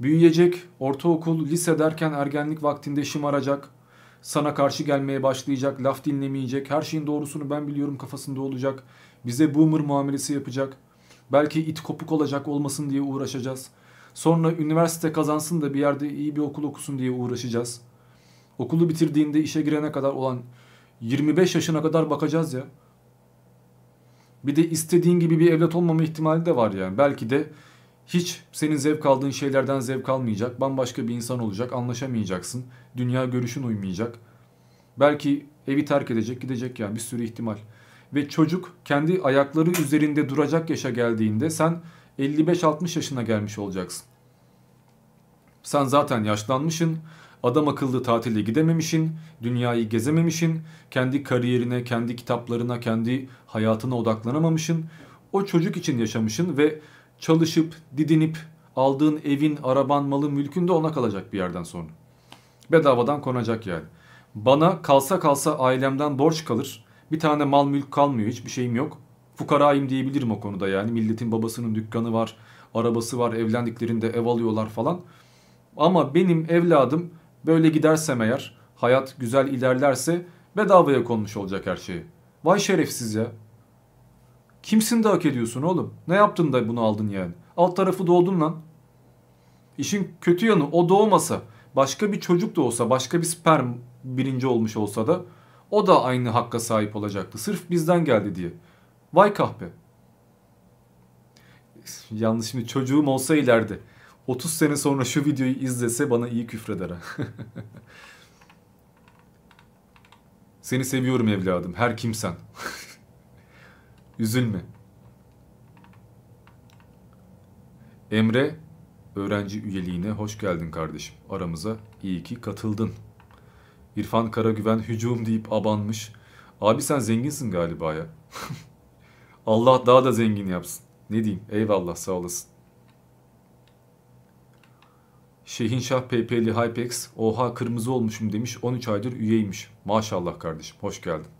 büyüyecek, ortaokul, lise derken ergenlik vaktinde şımaracak, sana karşı gelmeye başlayacak, laf dinlemeyecek, her şeyin doğrusunu ben biliyorum kafasında olacak, bize boomer muamelesi yapacak, belki it kopuk olacak olmasın diye uğraşacağız.'' Sonra üniversite kazansın da bir yerde iyi bir okul okusun diye uğraşacağız. Okulu bitirdiğinde işe girene kadar olan 25 yaşına kadar bakacağız ya. Bir de istediğin gibi bir evlat olmama ihtimali de var yani. Belki de hiç senin zevk aldığın şeylerden zevk almayacak. Bambaşka bir insan olacak. Anlaşamayacaksın. Dünya görüşün uymayacak. Belki evi terk edecek gidecek yani bir sürü ihtimal. Ve çocuk kendi ayakları üzerinde duracak yaşa geldiğinde sen 55-60 yaşına gelmiş olacaksın. Sen zaten yaşlanmışsın, adam akıllı tatile gidememişsin, dünyayı gezememişsin, kendi kariyerine, kendi kitaplarına, kendi hayatına odaklanamamışsın. O çocuk için yaşamışsın ve çalışıp, didinip aldığın evin, araban, malın, mülkün de ona kalacak bir yerden sonra. Bedavadan konacak yani. Bana kalsa kalsa ailemden borç kalır. Bir tane mal mülk kalmıyor, hiçbir şeyim yok fukarayım diyebilirim o konuda yani. Milletin babasının dükkanı var, arabası var, evlendiklerinde ev alıyorlar falan. Ama benim evladım böyle gidersem eğer, hayat güzel ilerlerse bedavaya konmuş olacak her şeyi. Vay şerefsiz ya. Kimsin de hak ediyorsun oğlum? Ne yaptın da bunu aldın yani? Alt tarafı doğdun lan. İşin kötü yanı o doğmasa, başka bir çocuk da olsa, başka bir sperm birinci olmuş olsa da o da aynı hakka sahip olacaktı. Sırf bizden geldi diye. Vay kahpe. Yanlış şimdi çocuğum olsa ileride 30 sene sonra şu videoyu izlese bana iyi küfreder. <laughs> Seni seviyorum evladım. Her kimsen. <laughs> Üzülme. Emre öğrenci üyeliğine hoş geldin kardeşim. Aramıza iyi ki katıldın. İrfan Karagüven hücum deyip abanmış. Abi sen zenginsin galiba ya. <laughs> Allah daha da zengin yapsın. Ne diyeyim? Eyvallah sağ olasın. Şehinşah PP'li Hypex oha kırmızı olmuşum demiş 13 aydır üyeymiş. Maşallah kardeşim hoş geldin.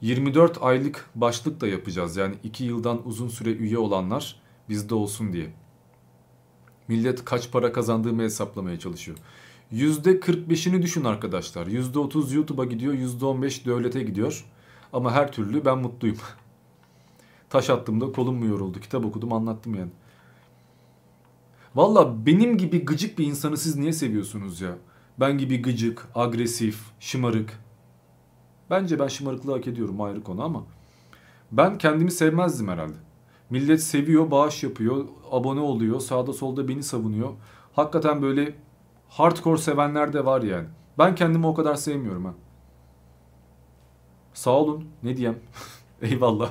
24 aylık başlık da yapacağız yani 2 yıldan uzun süre üye olanlar bizde olsun diye. Millet kaç para kazandığımı hesaplamaya çalışıyor. %45'ini düşün arkadaşlar. %30 YouTube'a gidiyor, %15 devlete gidiyor. Ama her türlü ben mutluyum. <laughs> Taş attığımda kolum mu yoruldu? Kitap okudum anlattım yani. Valla benim gibi gıcık bir insanı siz niye seviyorsunuz ya? Ben gibi gıcık, agresif, şımarık. Bence ben şımarıklığı hak ediyorum ayrı konu ama. Ben kendimi sevmezdim herhalde. Millet seviyor, bağış yapıyor, abone oluyor, sağda solda beni savunuyor. Hakikaten böyle hardcore sevenler de var yani. Ben kendimi o kadar sevmiyorum ha. Sağ olun. Ne diyeyim? <laughs> Eyvallah.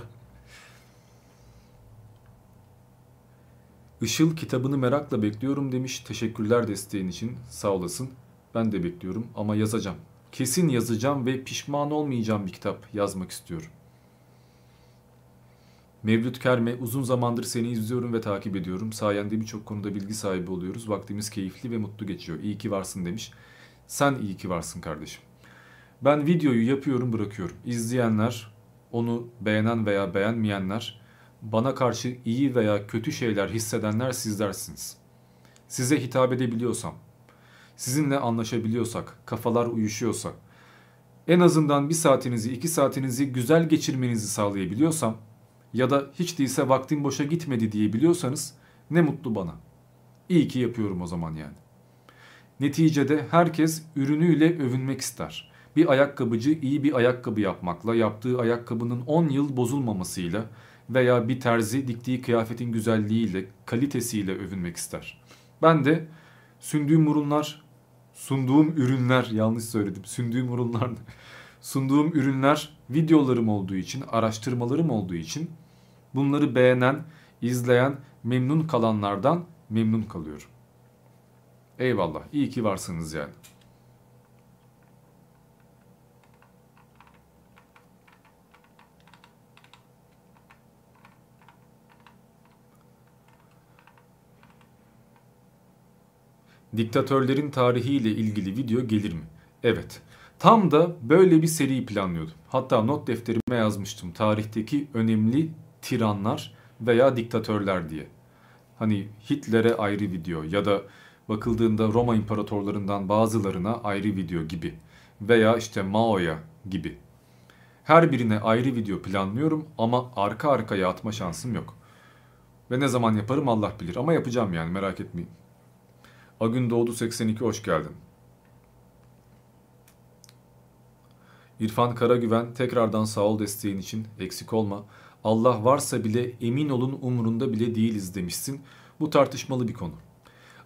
Işıl kitabını merakla bekliyorum demiş. Teşekkürler desteğin için. Sağ olasın. Ben de bekliyorum ama yazacağım. Kesin yazacağım ve pişman olmayacağım bir kitap yazmak istiyorum. Mevlüt Kerme uzun zamandır seni izliyorum ve takip ediyorum. Sayende birçok konuda bilgi sahibi oluyoruz. Vaktimiz keyifli ve mutlu geçiyor. İyi ki varsın demiş. Sen iyi ki varsın kardeşim. Ben videoyu yapıyorum bırakıyorum. İzleyenler, onu beğenen veya beğenmeyenler, bana karşı iyi veya kötü şeyler hissedenler sizlersiniz. Size hitap edebiliyorsam, sizinle anlaşabiliyorsak, kafalar uyuşuyorsa, en azından bir saatinizi, iki saatinizi güzel geçirmenizi sağlayabiliyorsam ya da hiç değilse vaktim boşa gitmedi diyebiliyorsanız ne mutlu bana. İyi ki yapıyorum o zaman yani. Neticede herkes ürünüyle övünmek ister. Bir ayakkabıcı iyi bir ayakkabı yapmakla, yaptığı ayakkabının 10 yıl bozulmamasıyla veya bir terzi diktiği kıyafetin güzelliğiyle, kalitesiyle övünmek ister. Ben de sündüğüm ürünler, sunduğum ürünler, yanlış söyledim, sündüğüm ürünler, sunduğum ürünler videolarım olduğu için, araştırmalarım olduğu için bunları beğenen, izleyen, memnun kalanlardan memnun kalıyorum. Eyvallah, iyi ki varsınız yani. Diktatörlerin tarihiyle ilgili video gelir mi? Evet. Tam da böyle bir seri planlıyordum. Hatta not defterime yazmıştım. Tarihteki önemli tiranlar veya diktatörler diye. Hani Hitler'e ayrı video ya da bakıldığında Roma imparatorlarından bazılarına ayrı video gibi veya işte Mao'ya gibi. Her birine ayrı video planlıyorum ama arka arkaya atma şansım yok. Ve ne zaman yaparım Allah bilir ama yapacağım yani merak etmeyin. Agün Doğdu 82 hoş geldin. İrfan Karagüven tekrardan sağ ol desteğin için eksik olma. Allah varsa bile emin olun umurunda bile değiliz demişsin. Bu tartışmalı bir konu.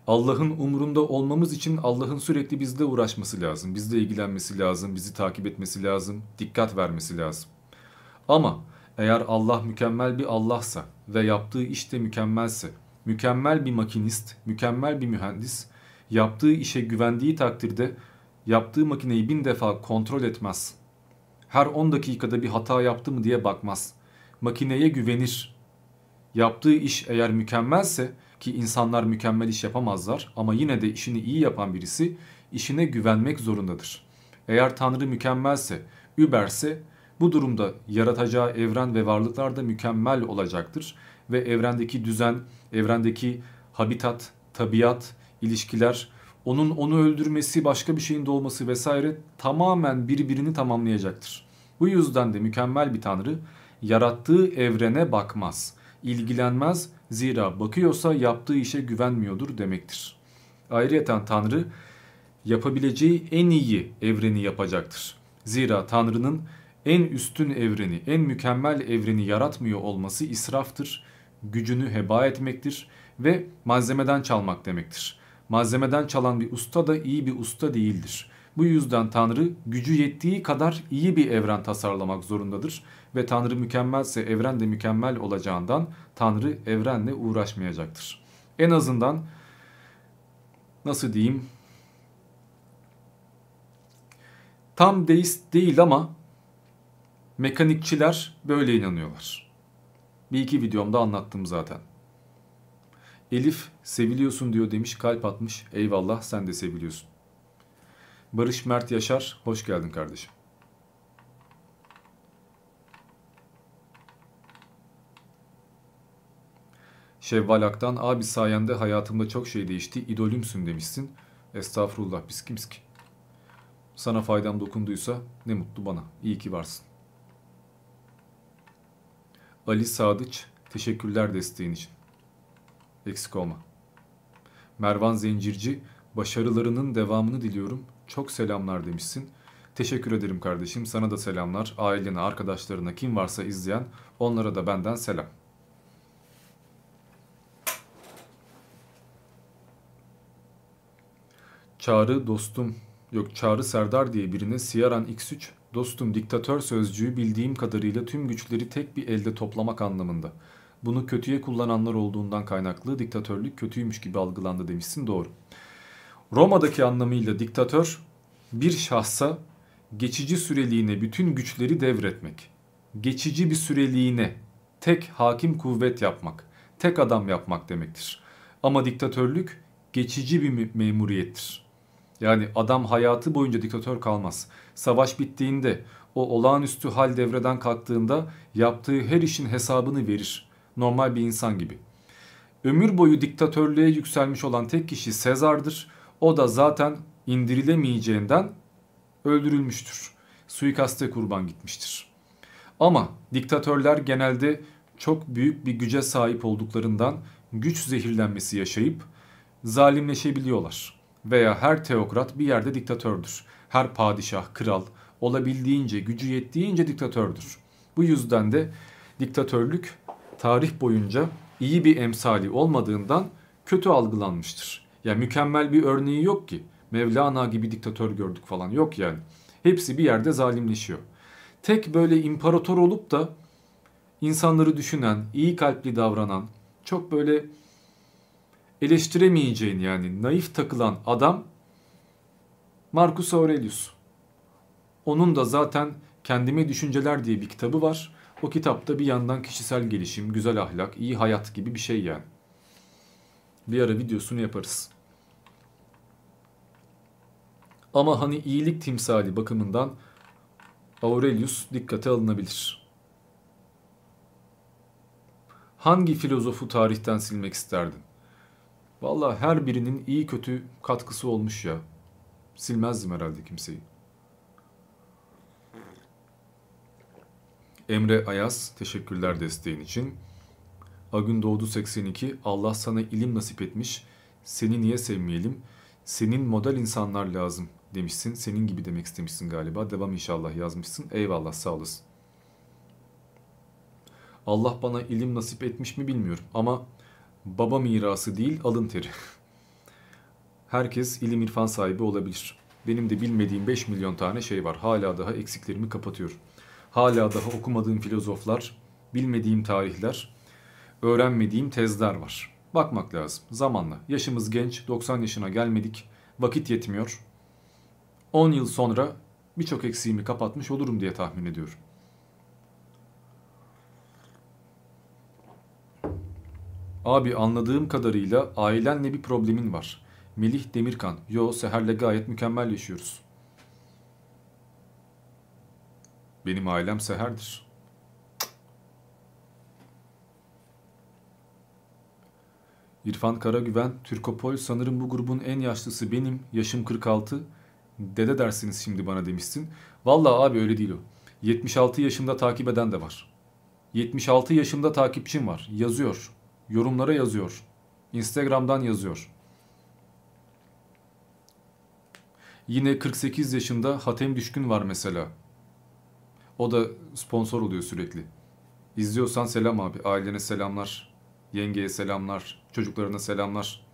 Allah'ın umurunda olmamız için Allah'ın sürekli bizle uğraşması lazım. Bizle ilgilenmesi lazım, bizi takip etmesi lazım, dikkat vermesi lazım. Ama eğer Allah mükemmel bir Allah'sa ve yaptığı işte mükemmelse, mükemmel bir makinist, mükemmel bir mühendis, yaptığı işe güvendiği takdirde yaptığı makineyi bin defa kontrol etmez. Her 10 dakikada bir hata yaptı mı diye bakmaz. Makineye güvenir. Yaptığı iş eğer mükemmelse ki insanlar mükemmel iş yapamazlar ama yine de işini iyi yapan birisi işine güvenmek zorundadır. Eğer Tanrı mükemmelse, überse bu durumda yaratacağı evren ve varlıklar da mükemmel olacaktır ve evrendeki düzen, evrendeki habitat, tabiat, ilişkiler, onun onu öldürmesi, başka bir şeyin doğması vesaire tamamen birbirini tamamlayacaktır. Bu yüzden de mükemmel bir tanrı yarattığı evrene bakmaz, ilgilenmez zira bakıyorsa yaptığı işe güvenmiyordur demektir. Ayrıyeten tanrı yapabileceği en iyi evreni yapacaktır. Zira tanrının en üstün evreni, en mükemmel evreni yaratmıyor olması israftır, gücünü heba etmektir ve malzemeden çalmak demektir. Malzemeden çalan bir usta da iyi bir usta değildir. Bu yüzden Tanrı gücü yettiği kadar iyi bir evren tasarlamak zorundadır ve Tanrı mükemmelse evren de mükemmel olacağından Tanrı evrenle uğraşmayacaktır. En azından nasıl diyeyim tam deist değil ama mekanikçiler böyle inanıyorlar. Bir iki videomda anlattım zaten. Elif seviliyorsun diyor demiş kalp atmış. Eyvallah sen de seviliyorsun. Barış Mert Yaşar hoş geldin kardeşim. Şevval Aktan abi sayende hayatımda çok şey değişti idolümsün demişsin. Estağfurullah biz kimiz ki? Sana faydam dokunduysa ne mutlu bana. İyi ki varsın. Ali Sadıç teşekkürler desteğin için. Eksik olma. Mervan Zencirci başarılarının devamını diliyorum. Çok selamlar demişsin. Teşekkür ederim kardeşim. Sana da selamlar. Ailene, arkadaşlarına, kim varsa izleyen onlara da benden selam. Çağrı dostum, yok Çağrı Serdar diye birine Siyaran X3 dostum diktatör sözcüğü bildiğim kadarıyla tüm güçleri tek bir elde toplamak anlamında. Bunu kötüye kullananlar olduğundan kaynaklı diktatörlük kötüymüş gibi algılandı demişsin doğru. Roma'daki anlamıyla diktatör bir şahsa geçici süreliğine bütün güçleri devretmek. Geçici bir süreliğine tek hakim kuvvet yapmak, tek adam yapmak demektir. Ama diktatörlük geçici bir memuriyettir. Yani adam hayatı boyunca diktatör kalmaz. Savaş bittiğinde o olağanüstü hal devreden kalktığında yaptığı her işin hesabını verir. Normal bir insan gibi. Ömür boyu diktatörlüğe yükselmiş olan tek kişi Sezar'dır. O da zaten indirilemeyeceğinden öldürülmüştür. Suikaste kurban gitmiştir. Ama diktatörler genelde çok büyük bir güce sahip olduklarından güç zehirlenmesi yaşayıp zalimleşebiliyorlar. Veya her teokrat bir yerde diktatördür. Her padişah, kral olabildiğince, gücü yettiğince diktatördür. Bu yüzden de diktatörlük tarih boyunca iyi bir emsali olmadığından kötü algılanmıştır. Yani mükemmel bir örneği yok ki. Mevlana gibi diktatör gördük falan yok yani. Hepsi bir yerde zalimleşiyor. Tek böyle imparator olup da insanları düşünen, iyi kalpli davranan, çok böyle eleştiremeyeceğin yani naif takılan adam Marcus Aurelius. Onun da zaten Kendime Düşünceler diye bir kitabı var. O kitapta bir yandan kişisel gelişim, güzel ahlak, iyi hayat gibi bir şey yani. Bir ara videosunu yaparız. Ama hani iyilik timsali bakımından Aurelius dikkate alınabilir. Hangi filozofu tarihten silmek isterdin? Valla her birinin iyi kötü katkısı olmuş ya. Silmezdim herhalde kimseyi. Emre Ayaz teşekkürler desteğin için. Agün Doğdu 82 Allah sana ilim nasip etmiş. Seni niye sevmeyelim? Senin model insanlar lazım demişsin. Senin gibi demek istemişsin galiba. Devam inşallah yazmışsın. Eyvallah sağ olasın. Allah bana ilim nasip etmiş mi bilmiyorum ama baba mirası değil alın teri. <laughs> Herkes ilim irfan sahibi olabilir. Benim de bilmediğim 5 milyon tane şey var. Hala daha eksiklerimi kapatıyorum. Hala daha okumadığım filozoflar, bilmediğim tarihler, öğrenmediğim tezler var. Bakmak lazım zamanla. Yaşımız genç, 90 yaşına gelmedik. Vakit yetmiyor. 10 yıl sonra birçok eksiğimi kapatmış olurum diye tahmin ediyorum. Abi anladığım kadarıyla ailenle bir problemin var. Melih Demirkan. Yo Seher'le gayet mükemmel yaşıyoruz. Benim ailem Seher'dir. İrfan Karagüven, Türkopol sanırım bu grubun en yaşlısı benim. Yaşım 46. Dede dersiniz şimdi bana demişsin. Vallahi abi öyle değil o. 76 yaşında takip eden de var. 76 yaşında takipçim var. Yazıyor. Yorumlara yazıyor. Instagram'dan yazıyor. Yine 48 yaşında Hatem Düşkün var mesela. O da sponsor oluyor sürekli. İzliyorsan selam abi. Ailene selamlar. Yengeye selamlar. Çocuklarına selamlar.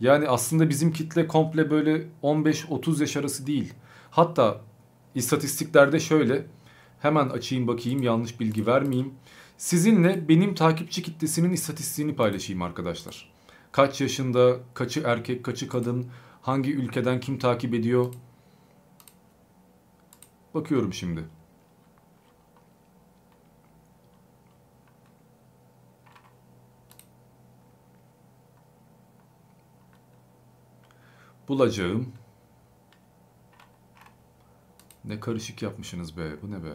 Yani aslında bizim kitle komple böyle 15-30 yaş arası değil. Hatta istatistiklerde şöyle. Hemen açayım bakayım yanlış bilgi vermeyeyim. Sizinle benim takipçi kitlesinin istatistiğini paylaşayım arkadaşlar. Kaç yaşında, kaçı erkek, kaçı kadın, Hangi ülkeden kim takip ediyor? Bakıyorum şimdi. Bulacağım. Ne karışık yapmışsınız be. Bu ne be?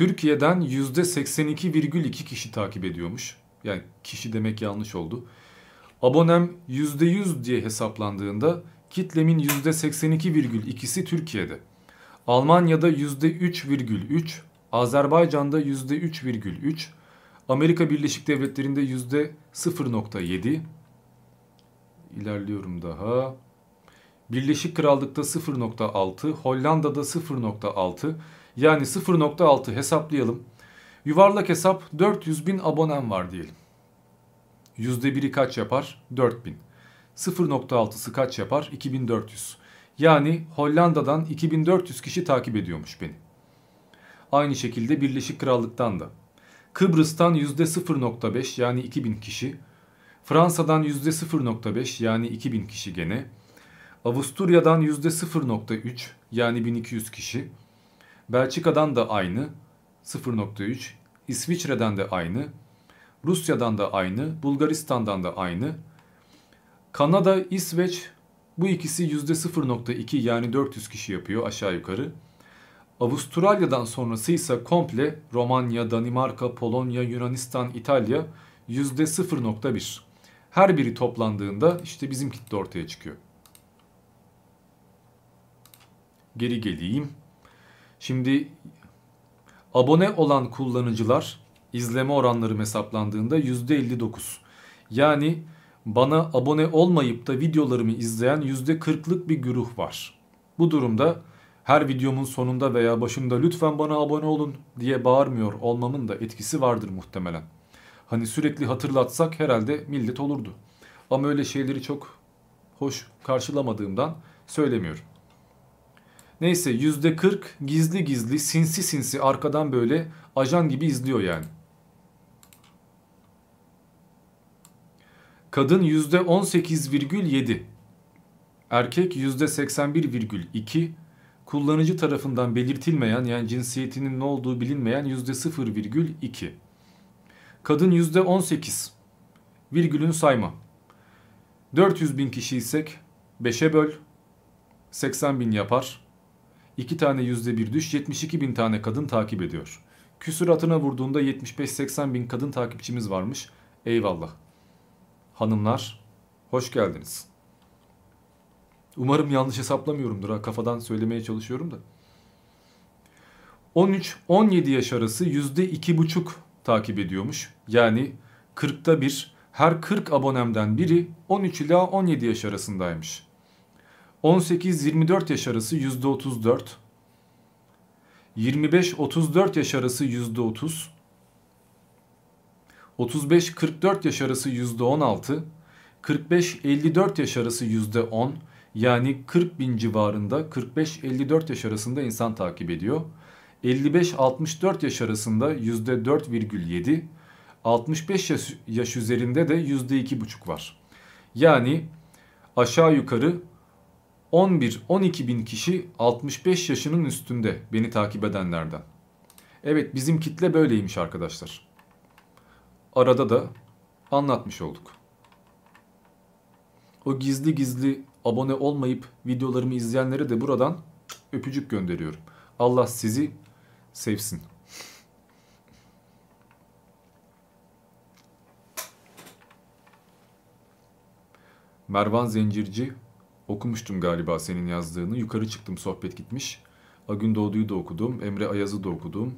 Türkiye'den %82,2 kişi takip ediyormuş. Yani kişi demek yanlış oldu. Abonem %100 diye hesaplandığında kitlemin %82,2'si Türkiye'de. Almanya'da %3,3, Azerbaycan'da %3,3, Amerika Birleşik Devletleri'nde %0,7, ilerliyorum daha. Birleşik Krallık'ta 0.6, Hollanda'da 0.6 yani 0.6 hesaplayalım. Yuvarlak hesap 400 bin abonem var diyelim. %1'i kaç yapar? 4000. 0.6'sı kaç yapar? 2400. Yani Hollanda'dan 2400 kişi takip ediyormuş beni. Aynı şekilde Birleşik Krallık'tan da. Kıbrıs'tan %0.5 yani 2000 kişi. Fransa'dan %0.5 yani 2000 kişi gene. Avusturya'dan %0.3 yani 1200 kişi. Belçika'dan da aynı 0.3. İsviçre'den de aynı. Rusya'dan da aynı. Bulgaristan'dan da aynı. Kanada, İsveç bu ikisi %0.2 yani 400 kişi yapıyor aşağı yukarı. Avustralya'dan sonrası ise komple Romanya, Danimarka, Polonya, Yunanistan, İtalya %0.1. Her biri toplandığında işte bizim kitle ortaya çıkıyor. Geri geleyim. Şimdi abone olan kullanıcılar izleme oranları hesaplandığında %59. Yani bana abone olmayıp da videolarımı izleyen %40'lık bir güruh var. Bu durumda her videomun sonunda veya başında lütfen bana abone olun diye bağırmıyor olmamın da etkisi vardır muhtemelen. Hani sürekli hatırlatsak herhalde millet olurdu. Ama öyle şeyleri çok hoş karşılamadığımdan söylemiyorum. Neyse %40 gizli gizli sinsi sinsi arkadan böyle ajan gibi izliyor yani. Kadın %18,7. Erkek %81,2. Kullanıcı tarafından belirtilmeyen yani cinsiyetinin ne olduğu bilinmeyen %0,2. Kadın %18. Virgülün sayma. 400 bin kişi isek 5'e böl. 80 bin yapar. 2 tane %1 düş 72 bin tane kadın takip ediyor. Küsuratına vurduğunda 75-80 bin kadın takipçimiz varmış. Eyvallah. Hanımlar hoş geldiniz. Umarım yanlış hesaplamıyorumdur ha kafadan söylemeye çalışıyorum da. 13-17 yaş arası %2,5 takip ediyormuş. Yani 40'ta bir her 40 abonemden biri 13 ila 17 yaş arasındaymış. 18-24 yaş arası %34. 25-34 yaş arası %30. 35-44 yaş arası %16. 45-54 yaş arası %10. Yani 40 bin civarında 45-54 yaş arasında insan takip ediyor. 55-64 yaş arasında %4,7. 65 yaş, yaş üzerinde de %2,5 var. Yani aşağı yukarı 11-12 bin kişi 65 yaşının üstünde beni takip edenlerden. Evet bizim kitle böyleymiş arkadaşlar. Arada da anlatmış olduk. O gizli gizli abone olmayıp videolarımı izleyenlere de buradan öpücük gönderiyorum. Allah sizi sevsin. Mervan Zencirci okumuştum galiba senin yazdığını. Yukarı çıktım sohbet gitmiş. Agün Doğdu'yu da okudum. Emre Ayaz'ı da okudum.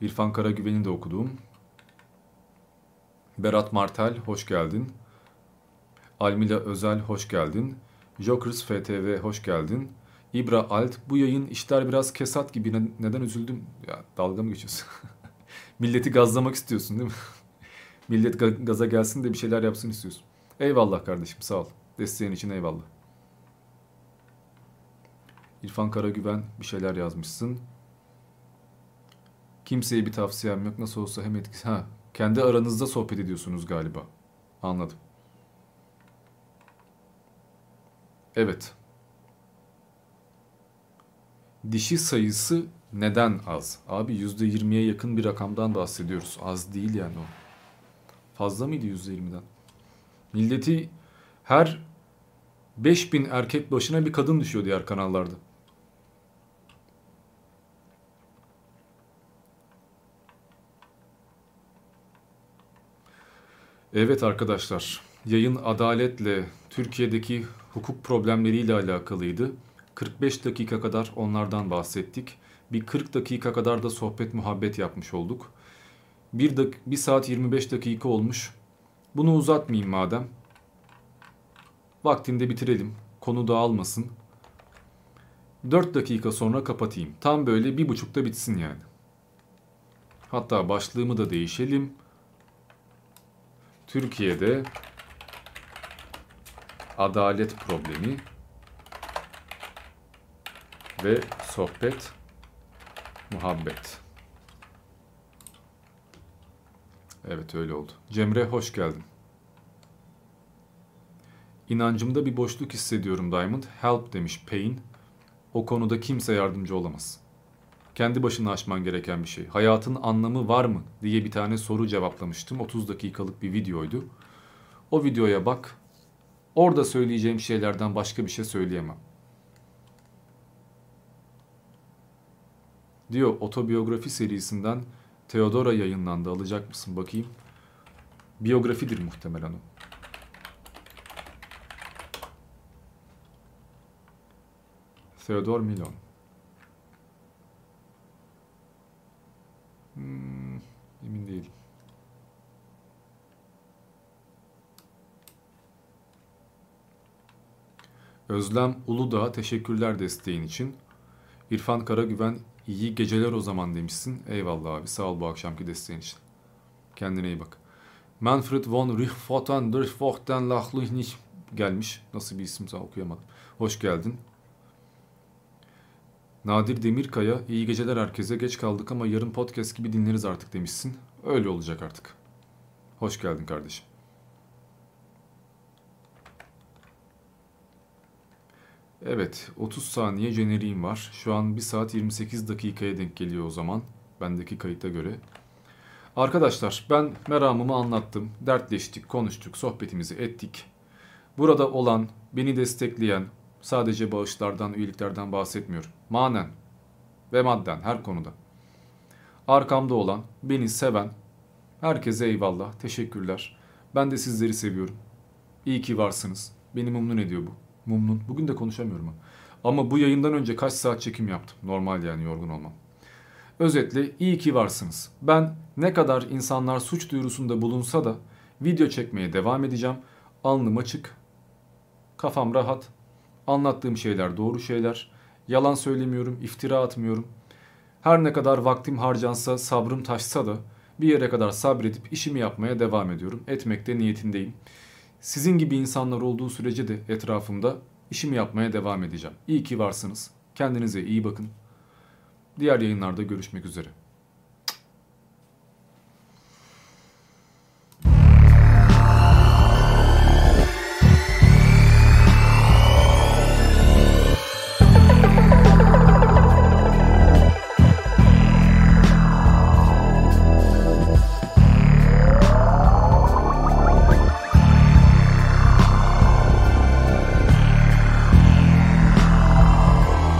İrfan Karagüven'i de okudum. Berat Martel hoş geldin. Almila Özel hoş geldin. Jokers FTV hoş geldin. İbra Alt bu yayın işler biraz kesat gibi neden üzüldüm? Ya dalga mı geçiyorsun? <laughs> Milleti gazlamak istiyorsun değil mi? <laughs> Millet gaza gelsin de bir şeyler yapsın istiyorsun. Eyvallah kardeşim sağ ol. Desteğin için eyvallah. İrfan Karagüven bir şeyler yazmışsın. Kimseye bir tavsiyem yok. Nasıl olsa hem etkisi... Ha, kendi aranızda sohbet ediyorsunuz galiba. Anladım. Evet. Dişi sayısı Neden az? Abi %20'ye yakın bir rakamdan bahsediyoruz. Az değil yani o. Fazla mıydı %20'den? Milleti her 5000 erkek başına bir kadın düşüyor diğer kanallarda. Evet arkadaşlar, yayın adaletle Türkiye'deki hukuk problemleriyle alakalıydı. 45 dakika kadar onlardan bahsettik. Bir 40 dakika kadar da sohbet muhabbet yapmış olduk. 1, dak- 1 saat 25 dakika olmuş. Bunu uzatmayayım madem. Vaktinde bitirelim. Konu dağılmasın. 4 dakika sonra kapatayım. Tam böyle bir buçukta bitsin yani. Hatta başlığımı da değişelim. Türkiye'de adalet problemi ve sohbet, muhabbet. Evet öyle oldu. Cemre hoş geldin. İnancımda bir boşluk hissediyorum Diamond. Help demiş Pain. O konuda kimse yardımcı olamaz. Kendi başına aşman gereken bir şey. Hayatın anlamı var mı diye bir tane soru cevaplamıştım. 30 dakikalık bir videoydu. O videoya bak. Orada söyleyeceğim şeylerden başka bir şey söyleyemem. Diyor otobiyografi serisinden Theodora yayınlandı. Alacak mısın bakayım. Biyografidir muhtemelen o. Theodor Milon. Hmm, emin değilim. Özlem Uludağ teşekkürler desteğin için. İrfan Karagüven iyi geceler o zaman demişsin. Eyvallah abi sağ ol bu akşamki desteğin için. Kendine iyi bak. Manfred von Richthofen durch Forten Lachlich gelmiş. Nasıl bir isimse okuyamadım. Hoş geldin. Nadir Demirkaya, iyi geceler herkese. Geç kaldık ama yarın podcast gibi dinleriz artık demişsin. Öyle olacak artık. Hoş geldin kardeşim. Evet, 30 saniye jeneriğim var. Şu an 1 saat 28 dakikaya denk geliyor o zaman. Bendeki kayıta göre. Arkadaşlar ben meramımı anlattım. Dertleştik, konuştuk, sohbetimizi ettik. Burada olan, beni destekleyen, sadece bağışlardan, üyeliklerden bahsetmiyorum. Manen ve madden her konuda. Arkamda olan, beni seven, herkese eyvallah, teşekkürler. Ben de sizleri seviyorum. İyi ki varsınız. Beni memnun ediyor bu. Memnun. Bugün de konuşamıyorum. ha. Ama bu yayından önce kaç saat çekim yaptım. Normal yani yorgun olmam. Özetle iyi ki varsınız. Ben ne kadar insanlar suç duyurusunda bulunsa da video çekmeye devam edeceğim. Alnım açık. Kafam rahat. Anlattığım şeyler doğru şeyler. Yalan söylemiyorum, iftira atmıyorum. Her ne kadar vaktim harcansa, sabrım taşsa da bir yere kadar sabredip işimi yapmaya devam ediyorum. Etmekte niyetindeyim. Sizin gibi insanlar olduğu sürece de etrafımda işimi yapmaya devam edeceğim. İyi ki varsınız. Kendinize iyi bakın. Diğer yayınlarda görüşmek üzere.